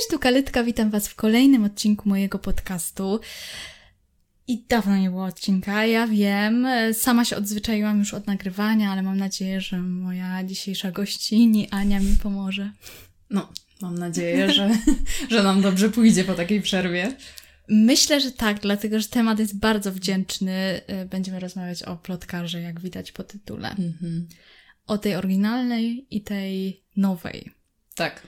Cześć, tu Kalytka, witam Was w kolejnym odcinku mojego podcastu. I dawno nie było odcinka, ja wiem, sama się odzwyczaiłam już od nagrywania, ale mam nadzieję, że moja dzisiejsza gościni Ania mi pomoże. No, mam nadzieję, że, że nam dobrze pójdzie po takiej przerwie. Myślę, że tak, dlatego że temat jest bardzo wdzięczny. Będziemy rozmawiać o plotkarze, jak widać po tytule. Mhm. O tej oryginalnej i tej nowej. Tak.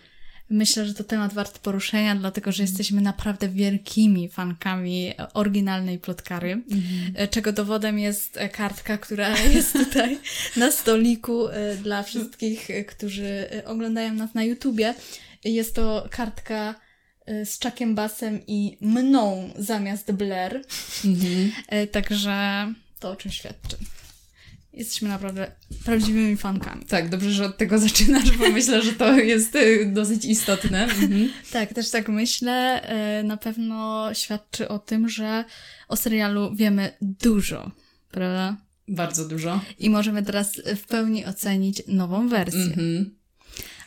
Myślę, że to temat wart poruszenia, dlatego że jesteśmy naprawdę wielkimi fankami oryginalnej plotkary, mhm. czego dowodem jest kartka, która jest tutaj na stoliku e, dla wszystkich, którzy oglądają nas na YouTubie. Jest to kartka e, z Chuckiem Bassem i mną zamiast Blair. Mhm. E, także to o czym świadczy. Jesteśmy naprawdę prawdziwymi fankami. Tak, dobrze, że od tego zaczynasz, bo myślę, że to jest y, dosyć istotne. Mhm. Tak, też tak myślę. Y, na pewno świadczy o tym, że o serialu wiemy dużo, prawda? Bardzo dużo. I możemy teraz w pełni ocenić nową wersję. Mhm.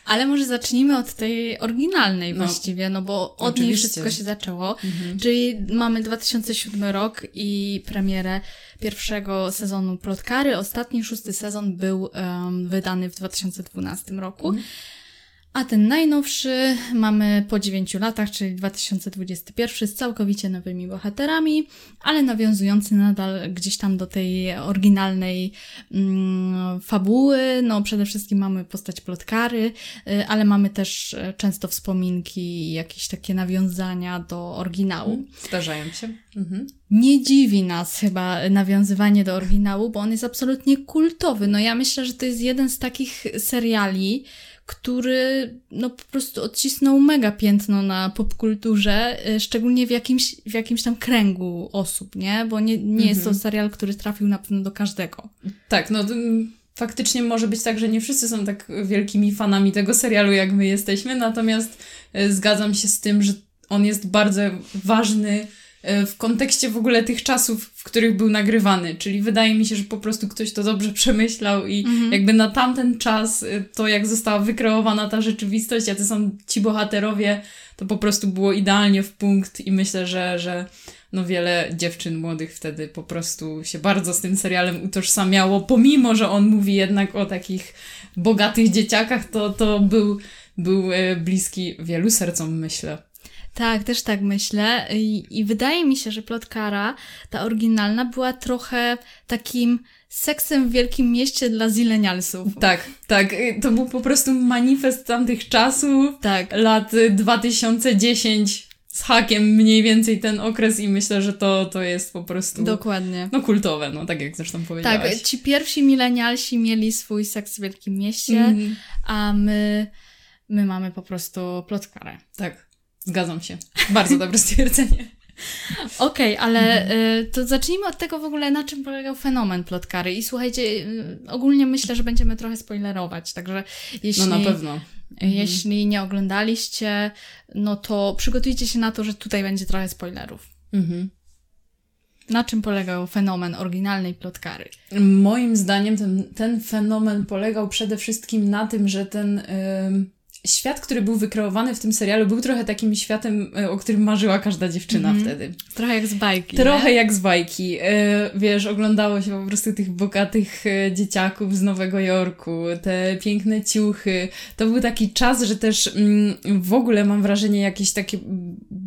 Ale może zacznijmy od tej oryginalnej no, właściwie, no bo od oczywiście. niej wszystko się zaczęło. Mhm. Czyli mamy 2007 rok i premierę pierwszego sezonu Plotkary. Ostatni, szósty sezon był um, wydany w 2012 roku. Mhm. A ten najnowszy mamy po 9 latach, czyli 2021, z całkowicie nowymi bohaterami, ale nawiązujący nadal gdzieś tam do tej oryginalnej mm, fabuły. No, przede wszystkim mamy postać plotkary, y, ale mamy też e, często wspominki i jakieś takie nawiązania do oryginału. Mhm. Zdarzają się. Mhm. Nie dziwi nas chyba nawiązywanie do oryginału, bo on jest absolutnie kultowy. No ja myślę, że to jest jeden z takich seriali, który no po prostu odcisnął mega piętno na popkulturze, y, szczególnie w jakimś, w jakimś tam kręgu osób, nie? Bo nie, nie mhm. jest to mhm. serial, który trafił na pewno do każdego. Tak, no faktycznie może być tak, że nie wszyscy są tak wielkimi fanami tego serialu, jak my jesteśmy, natomiast y, zgadzam się z tym, że on jest bardzo ważny w kontekście w ogóle tych czasów, w których był nagrywany. Czyli wydaje mi się, że po prostu ktoś to dobrze przemyślał i mhm. jakby na tamten czas, e, to jak została wykreowana ta rzeczywistość, jacy są ci bohaterowie, to po prostu było idealnie w punkt i myślę, że, że no wiele dziewczyn młodych wtedy po prostu się bardzo z tym serialem utożsamiało, pomimo, że on mówi jednak o takich bogatych dzieciakach, to, to był, był e, bliski wielu sercom, myślę. Tak, też tak myślę. I, I, wydaje mi się, że plotkara, ta oryginalna, była trochę takim seksem w wielkim mieście dla zilenialsów. Tak, tak. To był po prostu manifest tamtych czasów. Tak. Lat 2010 z hakiem mniej więcej ten okres i myślę, że to, to jest po prostu... Dokładnie. No kultowe, no tak jak zresztą powiedziałaś. Tak, ci pierwsi milenialsi mieli swój seks w wielkim mieście, mm. a my, my mamy po prostu plotkarę. Tak. Zgadzam się. Bardzo dobre stwierdzenie. Okej, okay, ale mhm. y, to zacznijmy od tego w ogóle, na czym polegał fenomen plotkary. I słuchajcie, y, ogólnie myślę, że będziemy trochę spoilerować, także jeśli... No na pewno. Mhm. Jeśli nie oglądaliście, no to przygotujcie się na to, że tutaj będzie trochę spoilerów. Mhm. Na czym polegał fenomen oryginalnej plotkary? Moim zdaniem ten, ten fenomen polegał przede wszystkim na tym, że ten... Yy świat, który był wykreowany w tym serialu, był trochę takim światem, e, o którym marzyła każda dziewczyna mm wtedy. Trochę jak z bajki. Trochę nie? jak z bajki. E, wiesz, oglądało się po prostu tych bogatych e, dzieciaków z Nowego Jorku, te piękne ciuchy. To był taki czas, że też mm, w ogóle mam wrażenie jakieś takie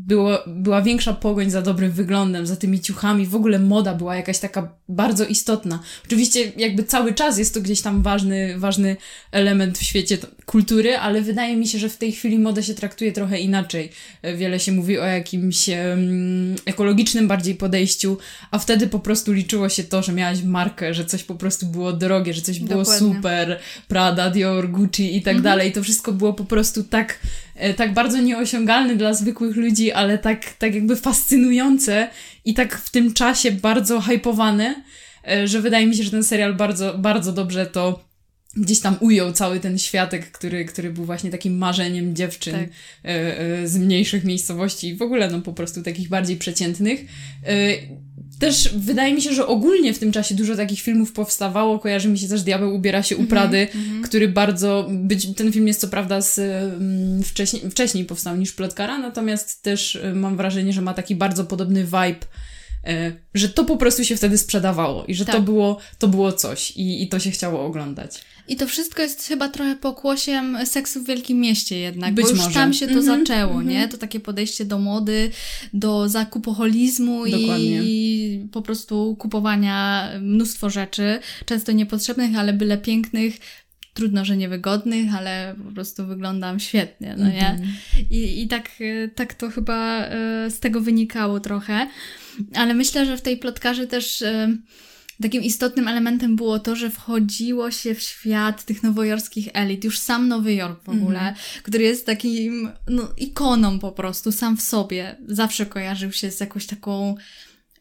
było, była większa pogoń za dobrym wyglądem, za tymi ciuchami. W ogóle moda była jakaś taka bardzo istotna. Oczywiście jakby cały czas jest to gdzieś tam ważny, ważny element w świecie kultury, ale wydaje mi się, że w tej chwili modę się traktuje trochę inaczej. Wiele się mówi o jakimś um, ekologicznym bardziej podejściu, a wtedy po prostu liczyło się to, że miałaś markę, że coś po prostu było drogie, że coś było Dokładnie. super, Prada, Dior, Gucci i tak mhm. dalej. To wszystko było po prostu tak, e, tak bardzo nieosiągalne dla zwykłych ludzi, ale tak, tak jakby fascynujące i tak w tym czasie bardzo hypowane, e, że wydaje mi się, że ten serial bardzo, bardzo dobrze to gdzieś tam ujął cały ten światek, który, który był właśnie takim marzeniem dziewczyn tak. e, e, z mniejszych miejscowości i w ogóle no po prostu takich bardziej przeciętnych. E, też wydaje mi się, że ogólnie w tym czasie dużo takich filmów powstawało. Kojarzy mi się też Diabeł ubiera się u mhm, Prady, mm -hmm. który bardzo. Być, ten film jest co prawda z, um, wcześniej, wcześniej powstał niż Plotkara, natomiast też mam wrażenie, że ma taki bardzo podobny vibe. E, że to po prostu się wtedy sprzedawało i że tak. to, było, to było coś i, i to się chciało oglądać. I to wszystko jest chyba trochę pokłosiem seksu w wielkim mieście jednak, Być bo już może. tam się to mm -hmm, zaczęło, mm -hmm. nie? To takie podejście do mody, do zakupoholizmu Dokładnie. i po prostu kupowania mnóstwo rzeczy, często niepotrzebnych, ale byle pięknych, trudno, że niewygodnych, ale po prostu wyglądam świetnie, no nie? Mm -hmm. I, i tak, tak to chyba e, z tego wynikało trochę. Ale myślę, że w tej plotkarze też e, takim istotnym elementem było to, że wchodziło się w świat tych nowojorskich elit, już sam Nowy Jork w ogóle, mm który jest takim no, ikoną po prostu, sam w sobie. Zawsze kojarzył się z jakąś taką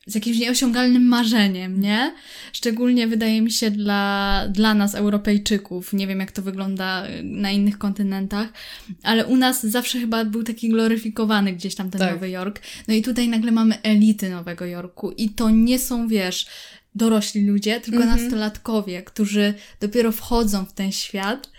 z jakimś nieosiągalnym marzeniem, nie? Szczególnie wydaje mi się dla, dla nas, Europejczyków. Nie wiem, jak to wygląda na innych kontynentach, ale u nas zawsze chyba był taki gloryfikowany gdzieś tam ten tak. Nowy Jork. No i tutaj nagle mamy elity Nowego Jorku i to nie są, wiesz, dorośli ludzie, tylko mm -hmm. nastolatkowie, którzy dopiero wchodzą w ten świat,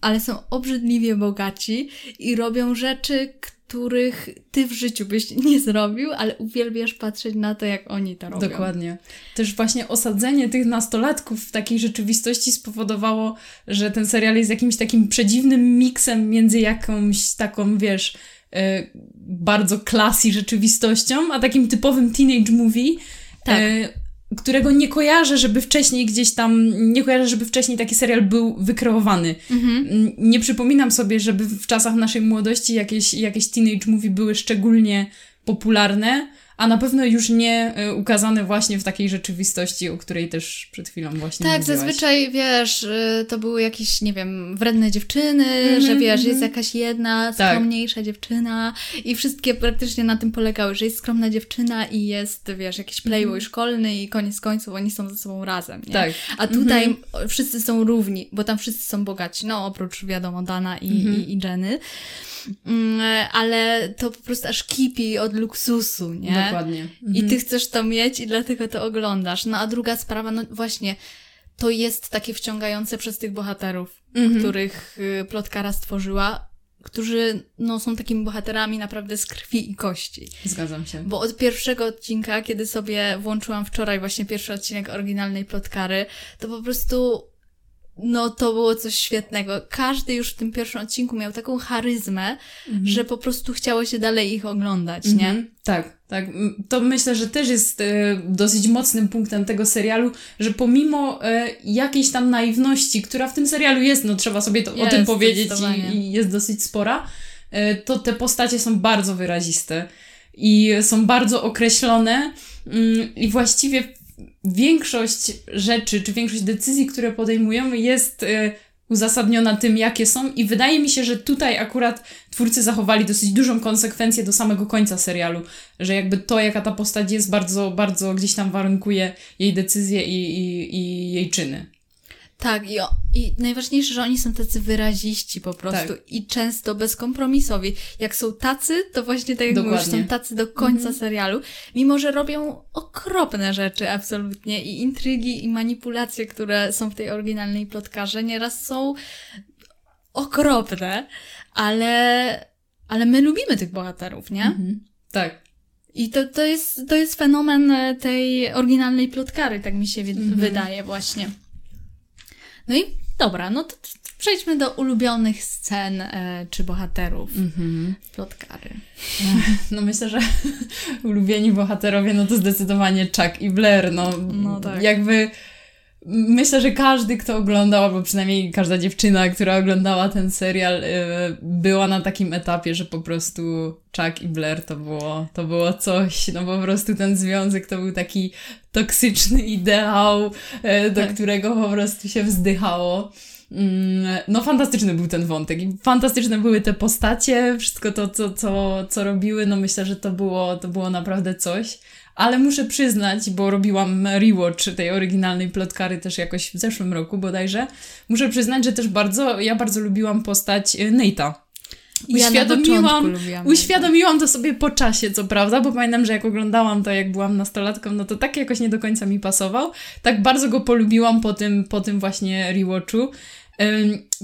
ale są obrzydliwie bogaci i robią rzeczy, których ty w życiu byś nie zrobił, ale uwielbiasz patrzeć na to, jak oni to robią. Dokładnie. Też właśnie osadzenie tych nastolatków w takiej rzeczywistości spowodowało, że ten serial jest jakimś takim przedziwnym miksem między jakąś taką, wiesz, e, bardzo klasy rzeczywistością, a takim typowym teenage movie. Tak. Którego nie kojarzę, żeby wcześniej gdzieś tam, nie kojarzę, żeby wcześniej taki serial był wykreowany. Mhm. Nie przypominam sobie, żeby w czasach naszej młodości jakieś, jakieś teenage movie były szczególnie popularne a na pewno już nie e, ukazane właśnie w takiej rzeczywistości, o której też przed chwilą właśnie Tak, mówiłaś. zazwyczaj, wiesz, y, to były jakieś, nie wiem, wredne dziewczyny, mm -hmm, że wiesz, mm -hmm. jest jakaś jedna tak. skromniejsza tak. dziewczyna i wszystkie praktycznie na tym polegały, że jest skromna dziewczyna i jest, wiesz, jakiś playboy mm -hmm. szkolny i koniec końców oni są ze sobą razem, nie? Tak. A tutaj mhm. wszyscy są równi, bo tam wszyscy są bogaci, no oprócz, wiadomo, Dana i, mhm. i, i Jenny. Mm, ale to po prostu aż kipi od luksusu, nie? Dokładnie. Mhm. I ty chcesz to mieć i dlatego to oglądasz. No a druga sprawa, no właśnie, to jest takie wciągające przez tych bohaterów, mhm. których y, plotkara stworzyła, którzy no, są takimi bohaterami naprawdę z krwi i kości. Zgadzam się. Bo od pierwszego odcinka, kiedy sobie włączyłam wczoraj właśnie pierwszy odcinek oryginalnej plotkary, to po prostu no to było coś świetnego. Każdy już w tym pierwszym odcinku miał taką charyzmę, mhm. że po prostu chciało się dalej ich oglądać, nie? Mhm. Tak, tak. To myślę, że też jest e, dosyć mocnym punktem tego serialu, że pomimo e, jakiejś tam naiwności, która w tym serialu jest, no trzeba sobie to, jest, o tym powiedzieć i, i, jest dosyć spora, e, to te postacie są bardzo wyraziste i są bardzo określone mm, i właściwie większość rzeczy, czy większość decyzji, które podejmujemy, jest y, uzasadniona tym, jakie są, i wydaje mi się, że tutaj akurat twórcy zachowali dosyć dużą konsekwencję do samego końca serialu, że jakby to, jaka ta postać jest, bardzo, bardzo gdzieś tam warunkuje jej decyzje i, i, i jej czyny. Tak, i, i najważniejsze, że oni są tacy wyraziści po prostu tak. i często bezkompromisowi. Jak są tacy, to właśnie tak jak Dokładnie. mówisz, są tacy do końca mhm. serialu, mimo że robią okropne rzeczy absolutnie i intrygi i manipulacje, które są w tej oryginalnej plotkarze, nieraz są okropne, ale, ale my lubimy tych bohaterów, nie? Mhm. Tak. I to, to, jest, to jest fenomen tej oryginalnej plotkary, tak mi się mhm. wydaje właśnie. No i dobra, no to, przejdźmy do ulubionych scen e, czy bohaterów mm-hmm. plotkary. No myślę, że ulubieni bohaterowie, no to zdecydowanie Chuck i Blair, no, no tak. jakby Myślę, że każdy, kto oglądał, albo przynajmniej każda dziewczyna, która oglądała ten serial, y, była na takim etapie, że po prostu Chuck i Blair to było, to było coś. No po prostu ten związek to był taki toksyczny ideał, y, do tak. którego po prostu się wzdychało. Mm, no, fantastyczny był ten wątek i fantastyczne były te postacie, wszystko to, co, co, co robiły. No, myślę, że to było, to było naprawdę coś. Ale muszę przyznać, bo robiłam rewatch tej oryginalnej plotkary też jakoś w zeszłym roku bodajże, muszę przyznać, że też bardzo, ja bardzo lubiłam postać y, Nate'a. Uświadomiłam, ja uświadomiłam to sobie po czasie, co prawda, bo pamiętam, że jak oglądałam to, jak byłam nastolatką, no to tak jakoś nie do końca mi pasował. Tak bardzo go polubiłam po tym, po tym właśnie rewatchu.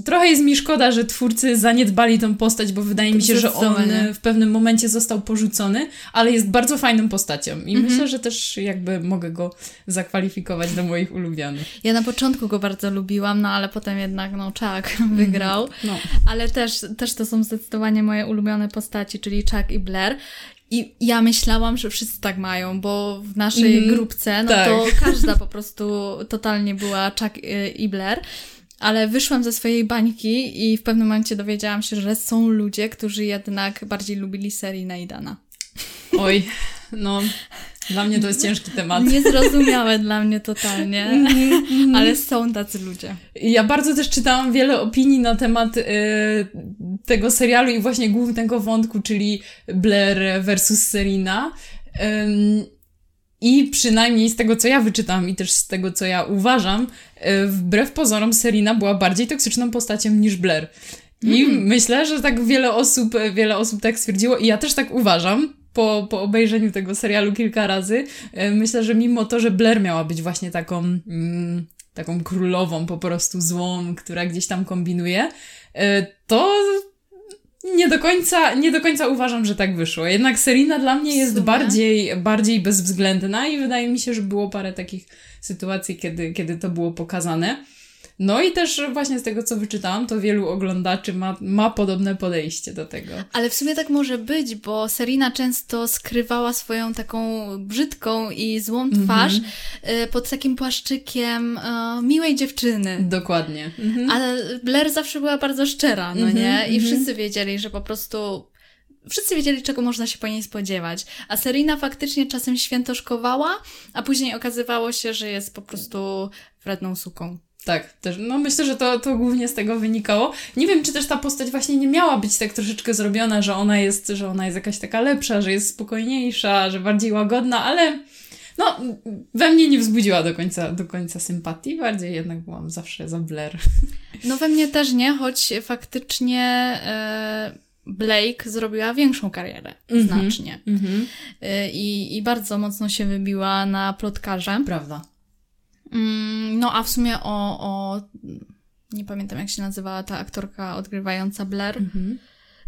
Trochę jest mi szkoda, że twórcy zaniedbali tą postać, bo wydaje mi się, że on w pewnym momencie został porzucony, ale jest bardzo fajną postacią i mhm. myślę, że też jakby mogę go zakwalifikować do moich ulubionych. Ja na początku go bardzo lubiłam, no ale potem jednak no Chuck wygrał, mhm. no. ale też, też to są zdecydowanie moje ulubione postaci, czyli Chuck i Blair. I ja myślałam, że wszyscy tak mają, bo w naszej mm, grupce, no tak. to każda po prostu totalnie była Chuck i Blair ale wyszłam ze swojej bańki i w pewnym momencie dowiedziałam się, że są ludzie, którzy jednak bardziej lubili serii Naidana. Oj, no, dla mnie to jest ciężki temat. Niezrozumiałe dla mnie totalnie, mhm, mhm. ale są tacy ludzie. Ja bardzo też czytałam wiele opinii na temat y, tego serialu i właśnie głównego wątku, czyli Blair versus Serena. I przynajmniej z tego, co ja wyczytałam i też z tego, co ja uważam, e, wbrew pozorom Serena była bardziej toksyczną postacią niż Blair. I mm. myślę, że tak wiele osób, wiele osób tak stwierdziło i ja też tak uważam. Po, po obejrzeniu tego serialu kilka razy, e, myślę, że mimo to, że Blair miała być właśnie taką, mm, taką królową, po prostu złą, która gdzieś tam kombinuje, e, to nie do końca, nie do końca uważam, że tak wyszło. Jednak Serena dla mnie jest bardziej, bardziej bezwzględna i wydaje mi się, że było parę takich sytuacji, kiedy, kiedy to było pokazane. No i też właśnie z tego, co wyczytałam, to wielu oglądaczy ma, ma podobne podejście do tego. Ale w sumie tak może być, bo Serena często skrywała swoją taką brzydką i złą mhm. twarz mm -hmm. pod takim płaszczykiem y, miłej dziewczyny. Dokładnie. Mm -hmm. Ale Blair zawsze była bardzo szczera, no mm -hmm, nie? I mhm. wszyscy wiedzieli, że po prostu wszyscy wiedzieli, czego można się po niej spodziewać. A Serena faktycznie czasem świętoszkowała, a później okazywało się, że jest po prostu wredną suką. Tak, też, no myślę, że to, to głównie z tego wynikało. Nie wiem, czy też ta postać właśnie nie miała być tak troszeczkę zrobiona, że ona jest, że ona jest jakaś taka lepsza, że jest spokojniejsza, że bardziej łagodna, ale no, we mnie nie wzbudziła do końca, do końca sympatii, bardziej jednak byłam zawsze za Blair. No we mnie też nie, choć faktycznie e, Blake zrobiła większą karierę, mm -hmm, znacznie. Mm -hmm. i, I bardzo mocno się wybiła na plotkarze. Prawda. Mm, no a w sumie o, o nie pamiętam jak się nazywała ta aktorka odgrywająca Blair, mhm.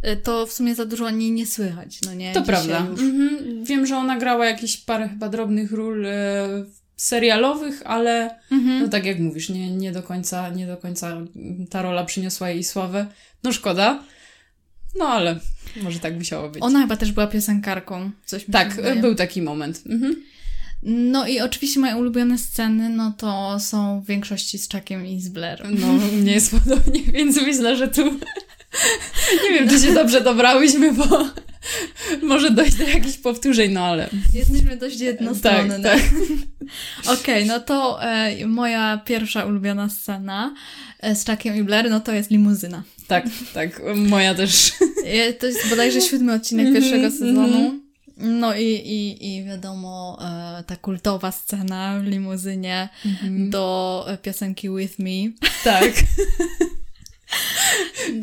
Y, to w sumie za dużo o niej nie słychać, no nie? To Dzisiaj prawda. Mhm. Wiem, że ona grała jakieś parę chyba drobnych ról e, serialowych, ale mhm. no tak jak mówisz, nie, nie, do końca, nie do końca ta rola przyniosła jej sławę. No szkoda. No ale może tak musiało być. Ona chyba też była piosenkarką. Coś mi tak, był taki moment. Mhm. No i oczywiście moje ulubione sceny, no to są w większości z Chuckiem i z Blair. No, mnie jest podobnie, więc myślę, że tu nie wiem, czy się dobrze dobrałyśmy, bo może dojść do jakichś powtórzeń, no ale... Jesteśmy dość jednostronne. Tak, tak. Okej, okay, no to e, moja pierwsza ulubiona scena e, z Chuckiem i Blair, no to jest limuzyna. Tak, tak, moja też. E, to jest bodajże siódmy odcinek pierwszego sezonu. No i, i, i wiadomo, e, ta kultowa scena w limuzynie mm-hmm. do piosenki With Me. Tak.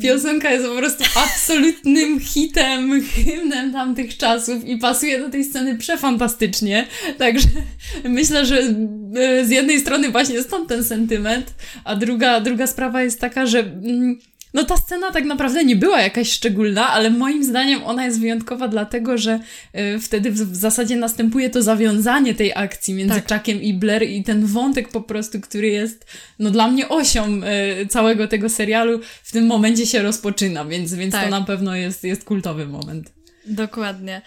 Piosenka jest po prostu absolutnym hitem, hymnem tamtych czasów i pasuje do tej sceny przefantastycznie. Także myślę, że e, z jednej strony właśnie stąd ten sentyment, a druga, druga sprawa jest taka, że mm, no ta scena tak naprawdę nie była jakaś szczególna, ale moim zdaniem ona jest wyjątkowa dlatego, że y, wtedy w, w, zasadzie następuje to zawiązanie tej akcji między tak. Chuckiem i Blair i ten wątek po prostu, który jest no dla mnie osią y, całego tego serialu w tym momencie się rozpoczyna, więc, więc tak. to na pewno jest, jest kultowy moment. Dokładnie.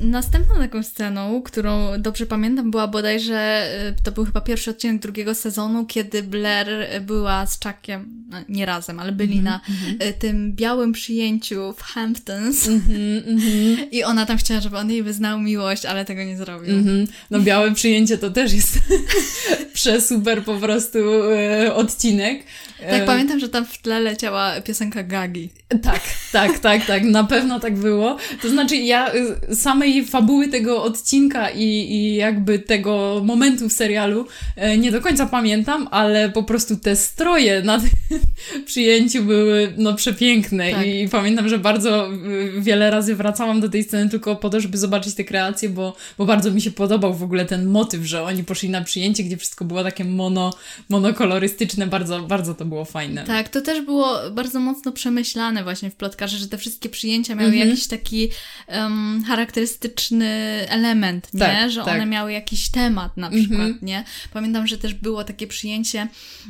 Następną taką sceną, którą dobrze pamiętam, była bodajże, y, to był chyba pierwszy odcinek drugiego sezonu, kiedy Blair była z Chuckiem no, nie razem, ale byli mm -hmm. na mhm. y, tym białym przyjęciu w Hamptons mm -hmm, i ona tam chciała, żeby on jej wyznał miłość, ale tego nie zrobił. -hmm. No białe przyjęcie to też jest przesuper po prostu y, odcinek. Tak, e... pamiętam, że tam w tle leciała piosenka Gagi. Tak, tak, tak, tak, na pewno tak było. To znaczy ja y, samej fabuły tego odcinka i, i jakby tego momentu w serialu e, nie do końca pamiętam, ale po prostu te stroje na tym przyjęciu były no przepiękne tak. i pamiętam, że bardzo y, wiele razy wracałam do tej sceny tylko po to, żeby zobaczyć te kreacje, bo, bo bardzo mi się podobał w ogóle ten motyw, że oni poszli na przyjęcie, gdzie wszystko było takie mono, monokolorystyczne, bardzo, bardzo to było fajne. Tak, to też było bardzo mocno przemyślane właśnie w plotkarze, że te wszystkie przyjęcia miały mhm. jakiś taki um, charakterystyczny element, nie? Tak, że tak. one miały jakiś temat na przykład, mhm. nie? Pamiętam, że też było takie przyjęcie,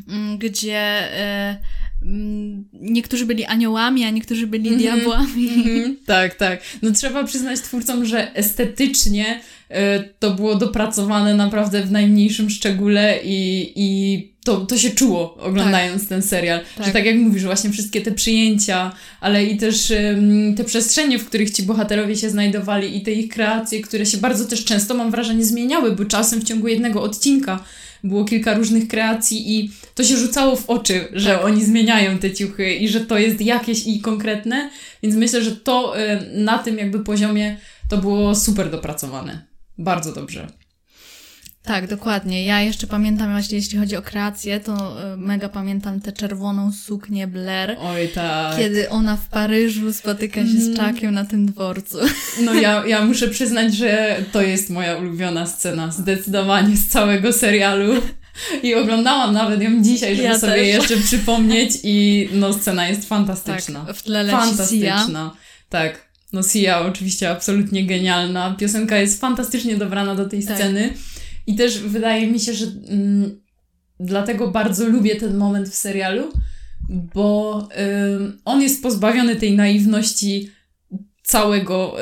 mm, gdzie y, niektórzy byli aniołami, a niektórzy byli mm -hmm, diabłami. Mm -hmm, tak, tak. No trzeba przyznać twórcom, że estetycznie to było dopracowane naprawdę w najmniejszym szczególe i, i to, to się czuło oglądając tak. ten serial. Tak. Że tak jak mówisz, właśnie wszystkie te przyjęcia, ale i też te przestrzenie, w których ci bohaterowie się znajdowali i te ich kreacje, które się bardzo też często, mam wrażenie, zmieniały, bo czasem w ciągu jednego odcinka było kilka różnych kreacji i to się rzucało w oczy, że tak. oni zmieniają te ciuchy i że to jest jakieś i konkretne, więc myślę, że to na tym jakby poziomie to było super dopracowane. Bardzo dobrze. Tak, dokładnie. Ja jeszcze pamiętam, właśnie jeśli chodzi o kreację, to e, mega pamiętam tę czerwoną suknię Blair. Oj, tak. Kiedy ona w Paryżu spotyka się z Chuckiem mhm. na tym dworcu. No ja, ja muszę przyznać, że to jest moja ulubiona scena. Zdecydowanie z całego serialu. I oglądałam nawet ją dzisiaj, żeby ja sobie też. jeszcze przypomnieć i no scena jest fantastyczna. Tak, w tle leci Fantastyczna. Sia. Tak. No Sia oczywiście absolutnie genialna. Piosenka jest fantastycznie dobrana do tej tak. sceny. I też wydaje mi się, że mm, dlatego bardzo lubię ten moment w serialu, bo ym, on jest pozbawiony tej naiwności całego,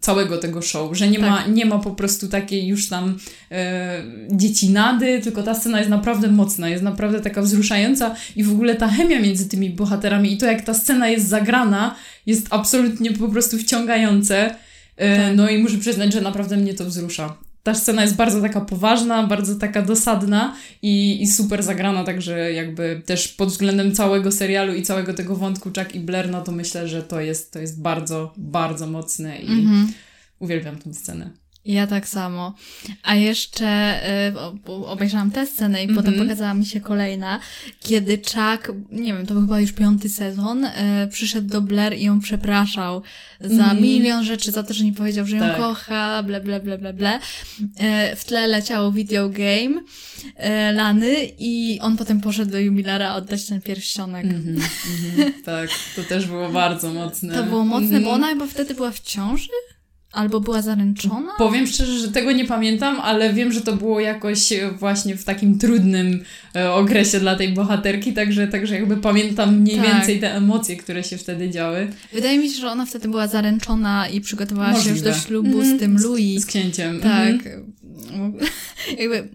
całego tego show, że nie, tak. ma, nie ma po prostu takiej już tam e, dziecinady, tylko ta scena jest naprawdę mocna, jest naprawdę taka wzruszająca i w ogóle ta chemia między tymi bohaterami i to jak ta scena jest zagrana jest absolutnie po prostu wciągające. E, tak. No i muszę przyznać, że naprawdę mnie to wzrusza ta scena jest bardzo taka poważna, bardzo taka dosadna i, i super zagrana, także jakby też pod względem całego serialu i całego tego wątku Chuck i Blair, no to myślę, że to jest, to jest bardzo, bardzo mocne i mm -hmm. uwielbiam tę scenę. Ja tak samo. A jeszcze y, obejrzałam tę scenę i mm -hmm. potem pokazała mi się kolejna, kiedy Chuck, nie wiem, to był chyba już piąty sezon, y, przyszedł do Blair i ją przepraszał za mm -hmm. milion rzeczy, za to, że nie powiedział, że ją tak. kocha, ble, ble, ble, ble, ble. Y, w tle leciało video game y, Lany i on potem poszedł do jubilara oddać ten pierścionek. Mm -hmm, tak, to też było bardzo mocne. To było mocne, bo mhm. ona chyba wtedy była w ciąży? Albo była zaręczona? Powiem szczerze, że tego nie pamiętam, ale wiem, że to było jakoś właśnie w takim trudnym e, okresie dla tej bohaterki, także, także jakby pamiętam mniej tak. więcej te emocje, które się wtedy działy. Wydaje mi się, że ona wtedy była zaręczona i przygotowała Możliwe. się już do ślubu mm -hmm. z tym Louis. Z, z księciem. Tak. Mm -hmm. jakby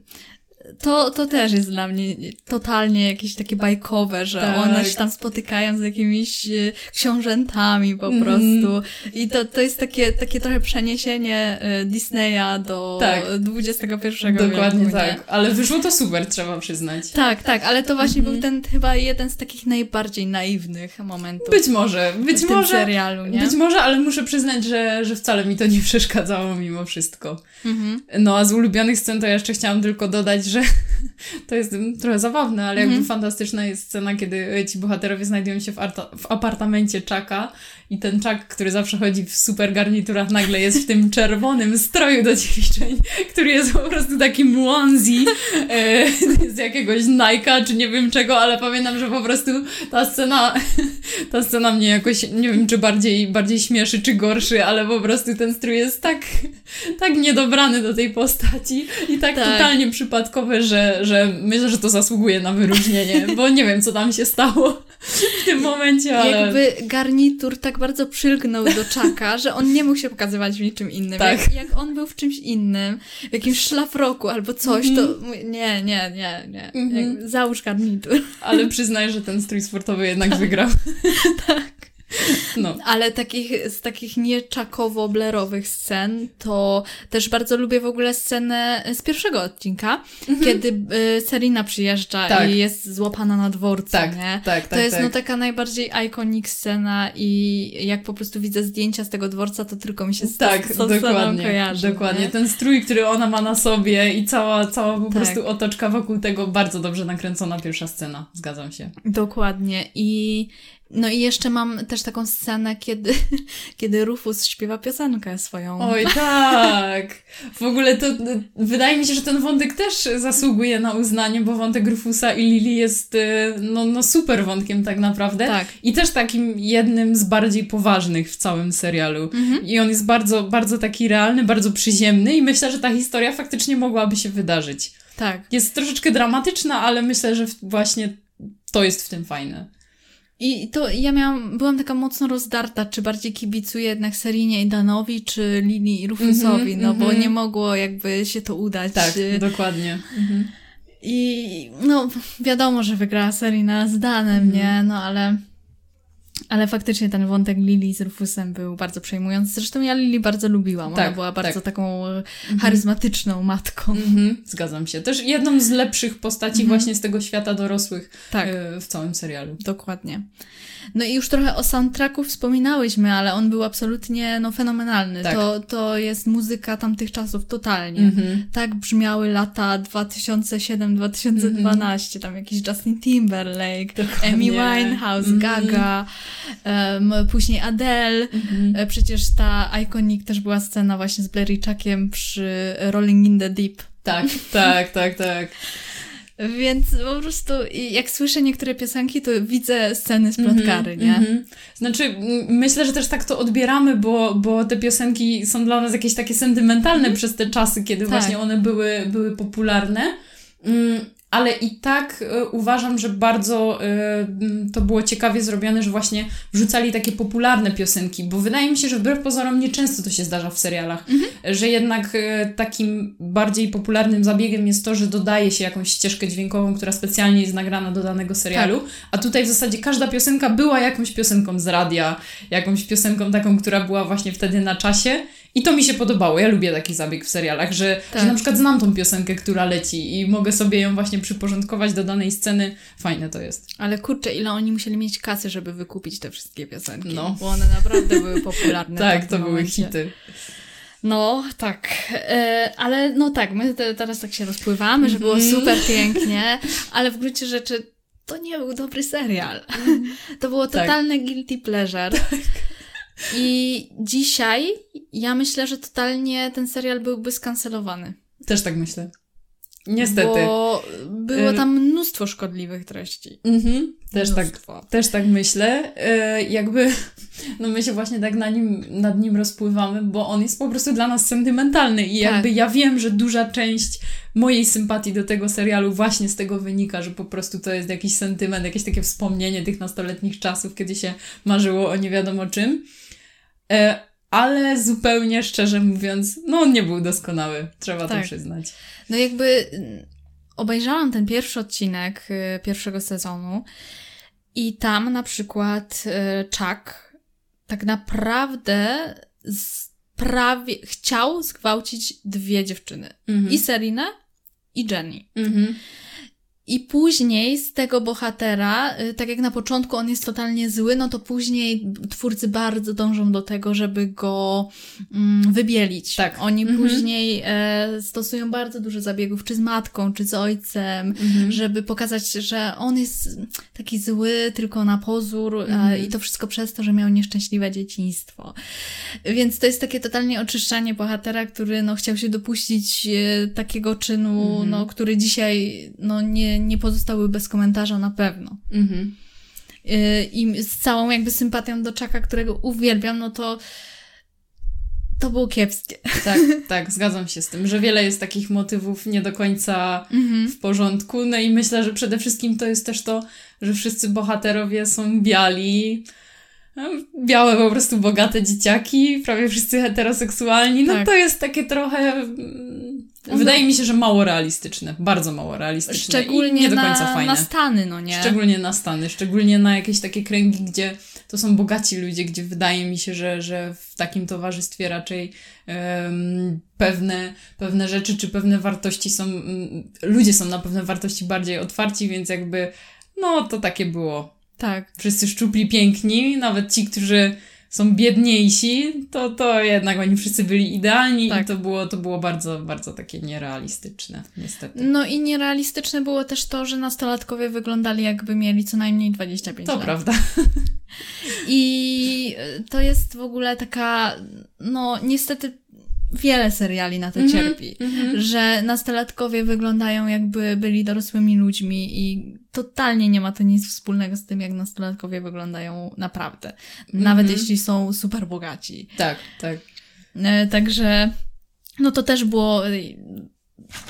to, to też jest dla mnie totalnie jakieś takie bajkowe, że tak. one się tam spotykają z jakimiś e, książętami po mm. prostu. I to, to jest takie, takie trochę przeniesienie e, Disneya do tak. XXI wieku. Dokładnie tak. Ale wyszło to super, trzeba przyznać. Tak, tak, ale to właśnie mm. był ten chyba jeden z takich najbardziej naiwnych momentów. Być może, być w może. serialu, nie? Być może, ale muszę przyznać, że, że wcale mi to nie przeszkadzało mimo wszystko. Mm -hmm. No a z ulubionych scen to jeszcze chciałam tylko dodać, że to jest trochę zabawne, ale jakby mm -hmm. fantastyczna jest scena, kiedy ci bohaterowie znajdują się w, w apartamencie Czaka i ten Chuck, który zawsze chodzi w super garniturach, nagle jest w tym czerwonym stroju do ćwiczeń, który jest po prostu taki onesie e, z jakiegoś Nike'a, czy nie wiem czego, ale pamiętam, że po prostu ta scena, ta scena mnie jakoś, nie wiem, czy bardziej, bardziej śmieszy, czy gorszy, ale po prostu ten strój jest tak, tak niedobrany do tej postaci i tak, tak. totalnie przypadkowy że, że myślę, że to zasługuje na wyróżnienie, bo nie wiem, co tam się stało w tym momencie, ale... Jakby garnitur tak bardzo przylgnął do czaka, że on nie mógł się pokazywać w niczym innym. Tak. Jak, jak on był w czymś innym, w jakimś szlafroku albo coś, mm -hmm. to mhm. nie, nie, nie, nie. Mm -hmm. Załóż garnitur. Ale przyznaj, że ten strój sportowy jednak wygrał. tak. No. Ale takich, z takich nieczakowo-blerowych scen, to też bardzo lubię w ogóle scenę z pierwszego odcinka, mhm. kiedy y, Serena przyjeżdża tak. i jest złapana na dworcu, tak, nie? Tak, tak, To jest no tak. taka najbardziej iconic scena i jak po prostu widzę zdjęcia z tego dworca, to tylko mi się z, tak, z dokładnie, kojarzy. Dokładnie. Nie? Ten strój, który ona ma na sobie i cała, cała po tak. prostu otoczka wokół tego, bardzo dobrze nakręcona pierwsza scena. Zgadzam się. Dokładnie. I no i jeszcze mam też taką scenę, kiedy, kiedy Rufus śpiewa piosenkę swoją. Oj, tak! W ogóle to wydaje mi się, że ten wątek też zasługuje na uznanie, bo wątek Rufusa i Lili jest y, no, no super wątkiem tak naprawdę. Tak. I też takim jednym z bardziej poważnych w całym serialu. Mhm. I on jest bardzo, bardzo taki realny, bardzo przyziemny i myślę, że ta historia faktycznie mogłaby się wydarzyć. Tak. Jest troszeczkę dramatyczna, ale myślę, że właśnie to jest w tym fajne. I to ja miałam, byłam taka mocno rozdarta, czy bardziej kibicuję jednak Serinie i Danowi, czy Lili i Rufusowi, mm -hmm, no mm -hmm. bo mhm. nie mogło jakby się to udać. Tak, dokładnie. Mm -hmm. I no wiadomo, że wygrała Serina z Danem, mhm. nie? No ale ale faktycznie ten wątek Lili z Rufusem był bardzo przejmujący. Zresztą ja Lili bardzo lubiłam. Ona tak, była bardzo tak. taką e, mhm. charyzmatyczną matką. Mhm, zgadzam się. Też jedną z lepszych postaci mhm. właśnie z tego świata dorosłych tak. E, w całym serialu. Dokładnie. No i już trochę o soundtracku wspominałyśmy, ale on był absolutnie no, fenomenalny. Tak. To, to jest muzyka tamtych czasów totalnie. Mhm. Tak brzmiały lata 2007-2012. Tam jakiś Justin Timberlake, Dokładnie. Amy Winehouse. Gaga, um, później Adele. Mhm. E, przecież ta Iconic też była scena właśnie z Blair Chuckiem przy Rolling in the Deep. Tak, tak, tak, tak. Więc po prostu jak słyszę niektóre piosenki, to widzę sceny z plotkary, mm -hmm, nie? Mm -hmm. Znaczy, myślę, że też tak to odbieramy, bo, bo te piosenki są dla nas jakieś takie sentymentalne mm -hmm. przez te czasy, kiedy tak. właśnie one były, były popularne. Ale i tak y, uważam, że bardzo y, to było ciekawie zrobione, że właśnie wrzucali takie popularne piosenki, bo wydaje mi się, że wbrew pozorom nieczęsto to się zdarza w serialach, mhm. że jednak y, takim bardziej popularnym zabiegiem jest to, że dodaje się jakąś ścieżkę dźwiękową, która specjalnie jest nagrana do danego serialu, tak. a tutaj w zasadzie każda piosenka była jakąś piosenką z radia, jakąś piosenką taką, która była właśnie wtedy na czasie i to mi się podobało. Ja lubię taki zabieg w serialach, że, tak. że na przykład znam tą piosenkę, która leci i mogę sobie ją właśnie przyporządkować do danej sceny. Fajne to jest. Ale kurczę, ile oni musieli mieć kasy, żeby wykupić te wszystkie piosenki. No. Bo one naprawdę były popularne. tak, to były hity. No, tak. E, ale no tak, my te, teraz tak się rozpływamy, że było mhm. super pięknie, ale w gruncie rzeczy to nie był dobry serial. To było tak. totalne tak. guilty pleasure. Tak. I dzisiaj ja myślę, że totalnie ten serial byłby skancelowany. Też tak myślę. Niestety. Bo było tam mnóstwo szkodliwych treści. Mhm, też, tak, też tak myślę. E, jakby, no my się właśnie tak na nim, nad nim rozpływamy, bo on jest po prostu dla nas sentymentalny i tak. jakby ja wiem, że duża część mojej sympatii do tego serialu właśnie z tego wynika, że po prostu to jest jakiś sentyment, jakieś takie wspomnienie tych nastoletnich czasów, kiedy się marzyło o nie wiadomo czym. E, ale zupełnie szczerze mówiąc, no on nie był doskonały, trzeba tak. to przyznać. No jakby mm, obejrzałam ten pierwszy odcinek y, pierwszego sezonu i tam na przykład y, Chuck tak naprawdę prawie chciał zgwałcić dwie dziewczyny. Mhm. I Serinę, i Jenny. Mhm. I później z tego bohatera, y, tak jak na początku on jest totalnie zły, no to później twórcy bardzo dążą do tego, żeby go mm, wybielić. Tak. Oni mhm. później e, stosują bardzo dużo zabiegów, czy z matką, czy z ojcem, mhm. żeby pokazać, że on jest taki zły tylko na pozór mhm. i to wszystko przez to, że miał nieszczęśliwe dzieciństwo. Więc to jest takie totalnie oczyszczanie bohatera, który no chciał się dopuścić e, takiego czynu, mhm. no który dzisiaj no nie nie, pozostały bez komentarza na pewno. Mhm. Y, I z całą jakby sympatią do Czaka, którego uwielbiam, no to to było kiepskie. Tak, tak, zgadzam się z tym, że wiele jest takich motywów nie do końca mhm. w porządku. No i myślę, że przede wszystkim to jest też to, że wszyscy bohaterowie są biali. No, białe po prostu bogate dzieciaki, prawie wszyscy heteroseksualni. No tak. to jest takie trochę. No, wydaje no. mi się, że mało realistyczne. Bardzo mało realistyczne. Szczególnie nie do końca na, fajne. na Stany, no nie? Szczególnie na Stany, szczególnie na jakieś takie kręgi, gdzie to są bogaci ludzie, gdzie wydaje mi się, że, że w takim towarzystwie raczej um, pewne, pewne rzeczy czy pewne wartości są, um, ludzie są na pewne wartości bardziej otwarci, więc jakby no to takie było. Tak. Wszyscy szczupli, piękni, nawet ci, którzy są biedniejsi, to, to jednak oni wszyscy byli idealni tak. i to było, to było bardzo, bardzo takie nierealistyczne, niestety. No i nierealistyczne było też to, że nastolatkowie wyglądali jakby mieli co najmniej 25 to lat. To prawda. I to jest w ogóle taka, no niestety wiele seriali na to mm -hmm, cierpi, mm -hmm. że nastolatkowie wyglądają jakby byli dorosłymi ludźmi i totalnie nie ma to nic wspólnego z tym, jak nastolatkowie wyglądają naprawdę. Nawet mm -hmm. jeśli są super bogaci. Tak, tak. E, także no to też było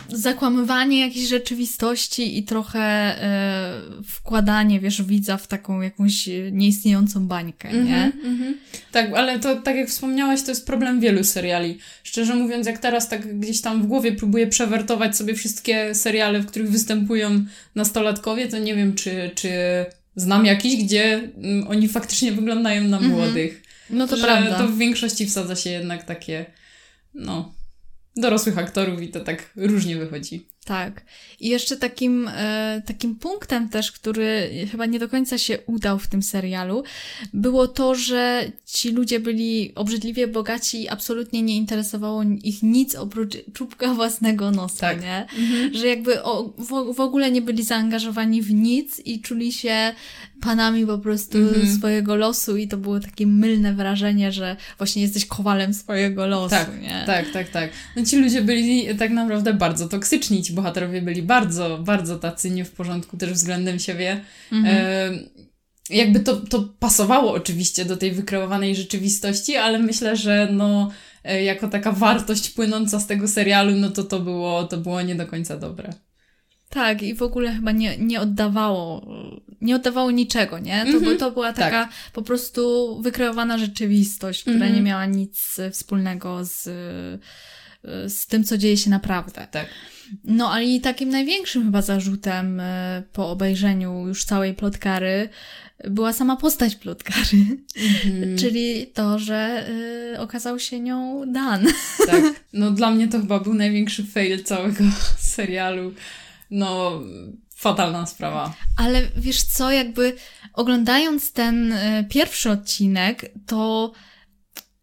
zakłamywanie jakiejś rzeczywistości i trochę e, wkładanie, wiesz, widza w taką jakąś nieistniejącą bańkę, nie? Mm-hmm, mm-hmm. Tak, ale to, tak jak wspomniałaś, to jest problem wielu seriali. Szczerze mówiąc, jak teraz tak gdzieś tam w głowie próbuję przewertować sobie wszystkie seriale, w których występują nastolatkowie, to nie wiem, czy, czy znam jakiś, gdzie mm, oni faktycznie wyglądają na mm-hmm. młodych. No to prawda. To w większości wsadza się jednak takie, no dorosłych aktorów i to tak różnie wychodzi. Tak. I jeszcze takim, e, takim punktem też, który chyba nie do końca się udał w tym serialu, było to, że ci ludzie byli obrzydliwie bogaci i absolutnie nie interesowało ich nic oprócz czubka własnego nosa, tak. nie? Mhm. Że jakby o, w, w ogóle nie byli zaangażowani w nic i czuli się panami po prostu mhm. swojego losu i to było takie mylne wrażenie, że właśnie jesteś kowalem swojego losu, tak, nie? Tak, tak, tak. No ci ludzie byli tak naprawdę bardzo toksyczni, ci bohaterowie byli bardzo, bardzo tacy nie w porządku też względem siebie. Mhm. E jakby to, to pasowało oczywiście do tej wykreowanej rzeczywistości, ale myślę, że no e, jako taka wartość płynąca z tego serialu, no to to było, to było nie do końca dobre. Tak, i w ogóle chyba nie, nie oddawało, nie oddawało niczego, nie? To, mm -hmm. to była taka tak. po prostu wykreowana rzeczywistość, która mm -hmm. nie miała nic wspólnego z, z tym, co dzieje się naprawdę. Tak. No, ale i takim największym chyba zarzutem e, po obejrzeniu już całej plotkary była sama postać plotkary, mm-hmm. czyli to, że y, okazał się nią Dan. Tak, no dla mnie to chyba był największy fail całego serialu. No, fatalna sprawa. Ale wiesz co, jakby oglądając ten y, pierwszy odcinek, to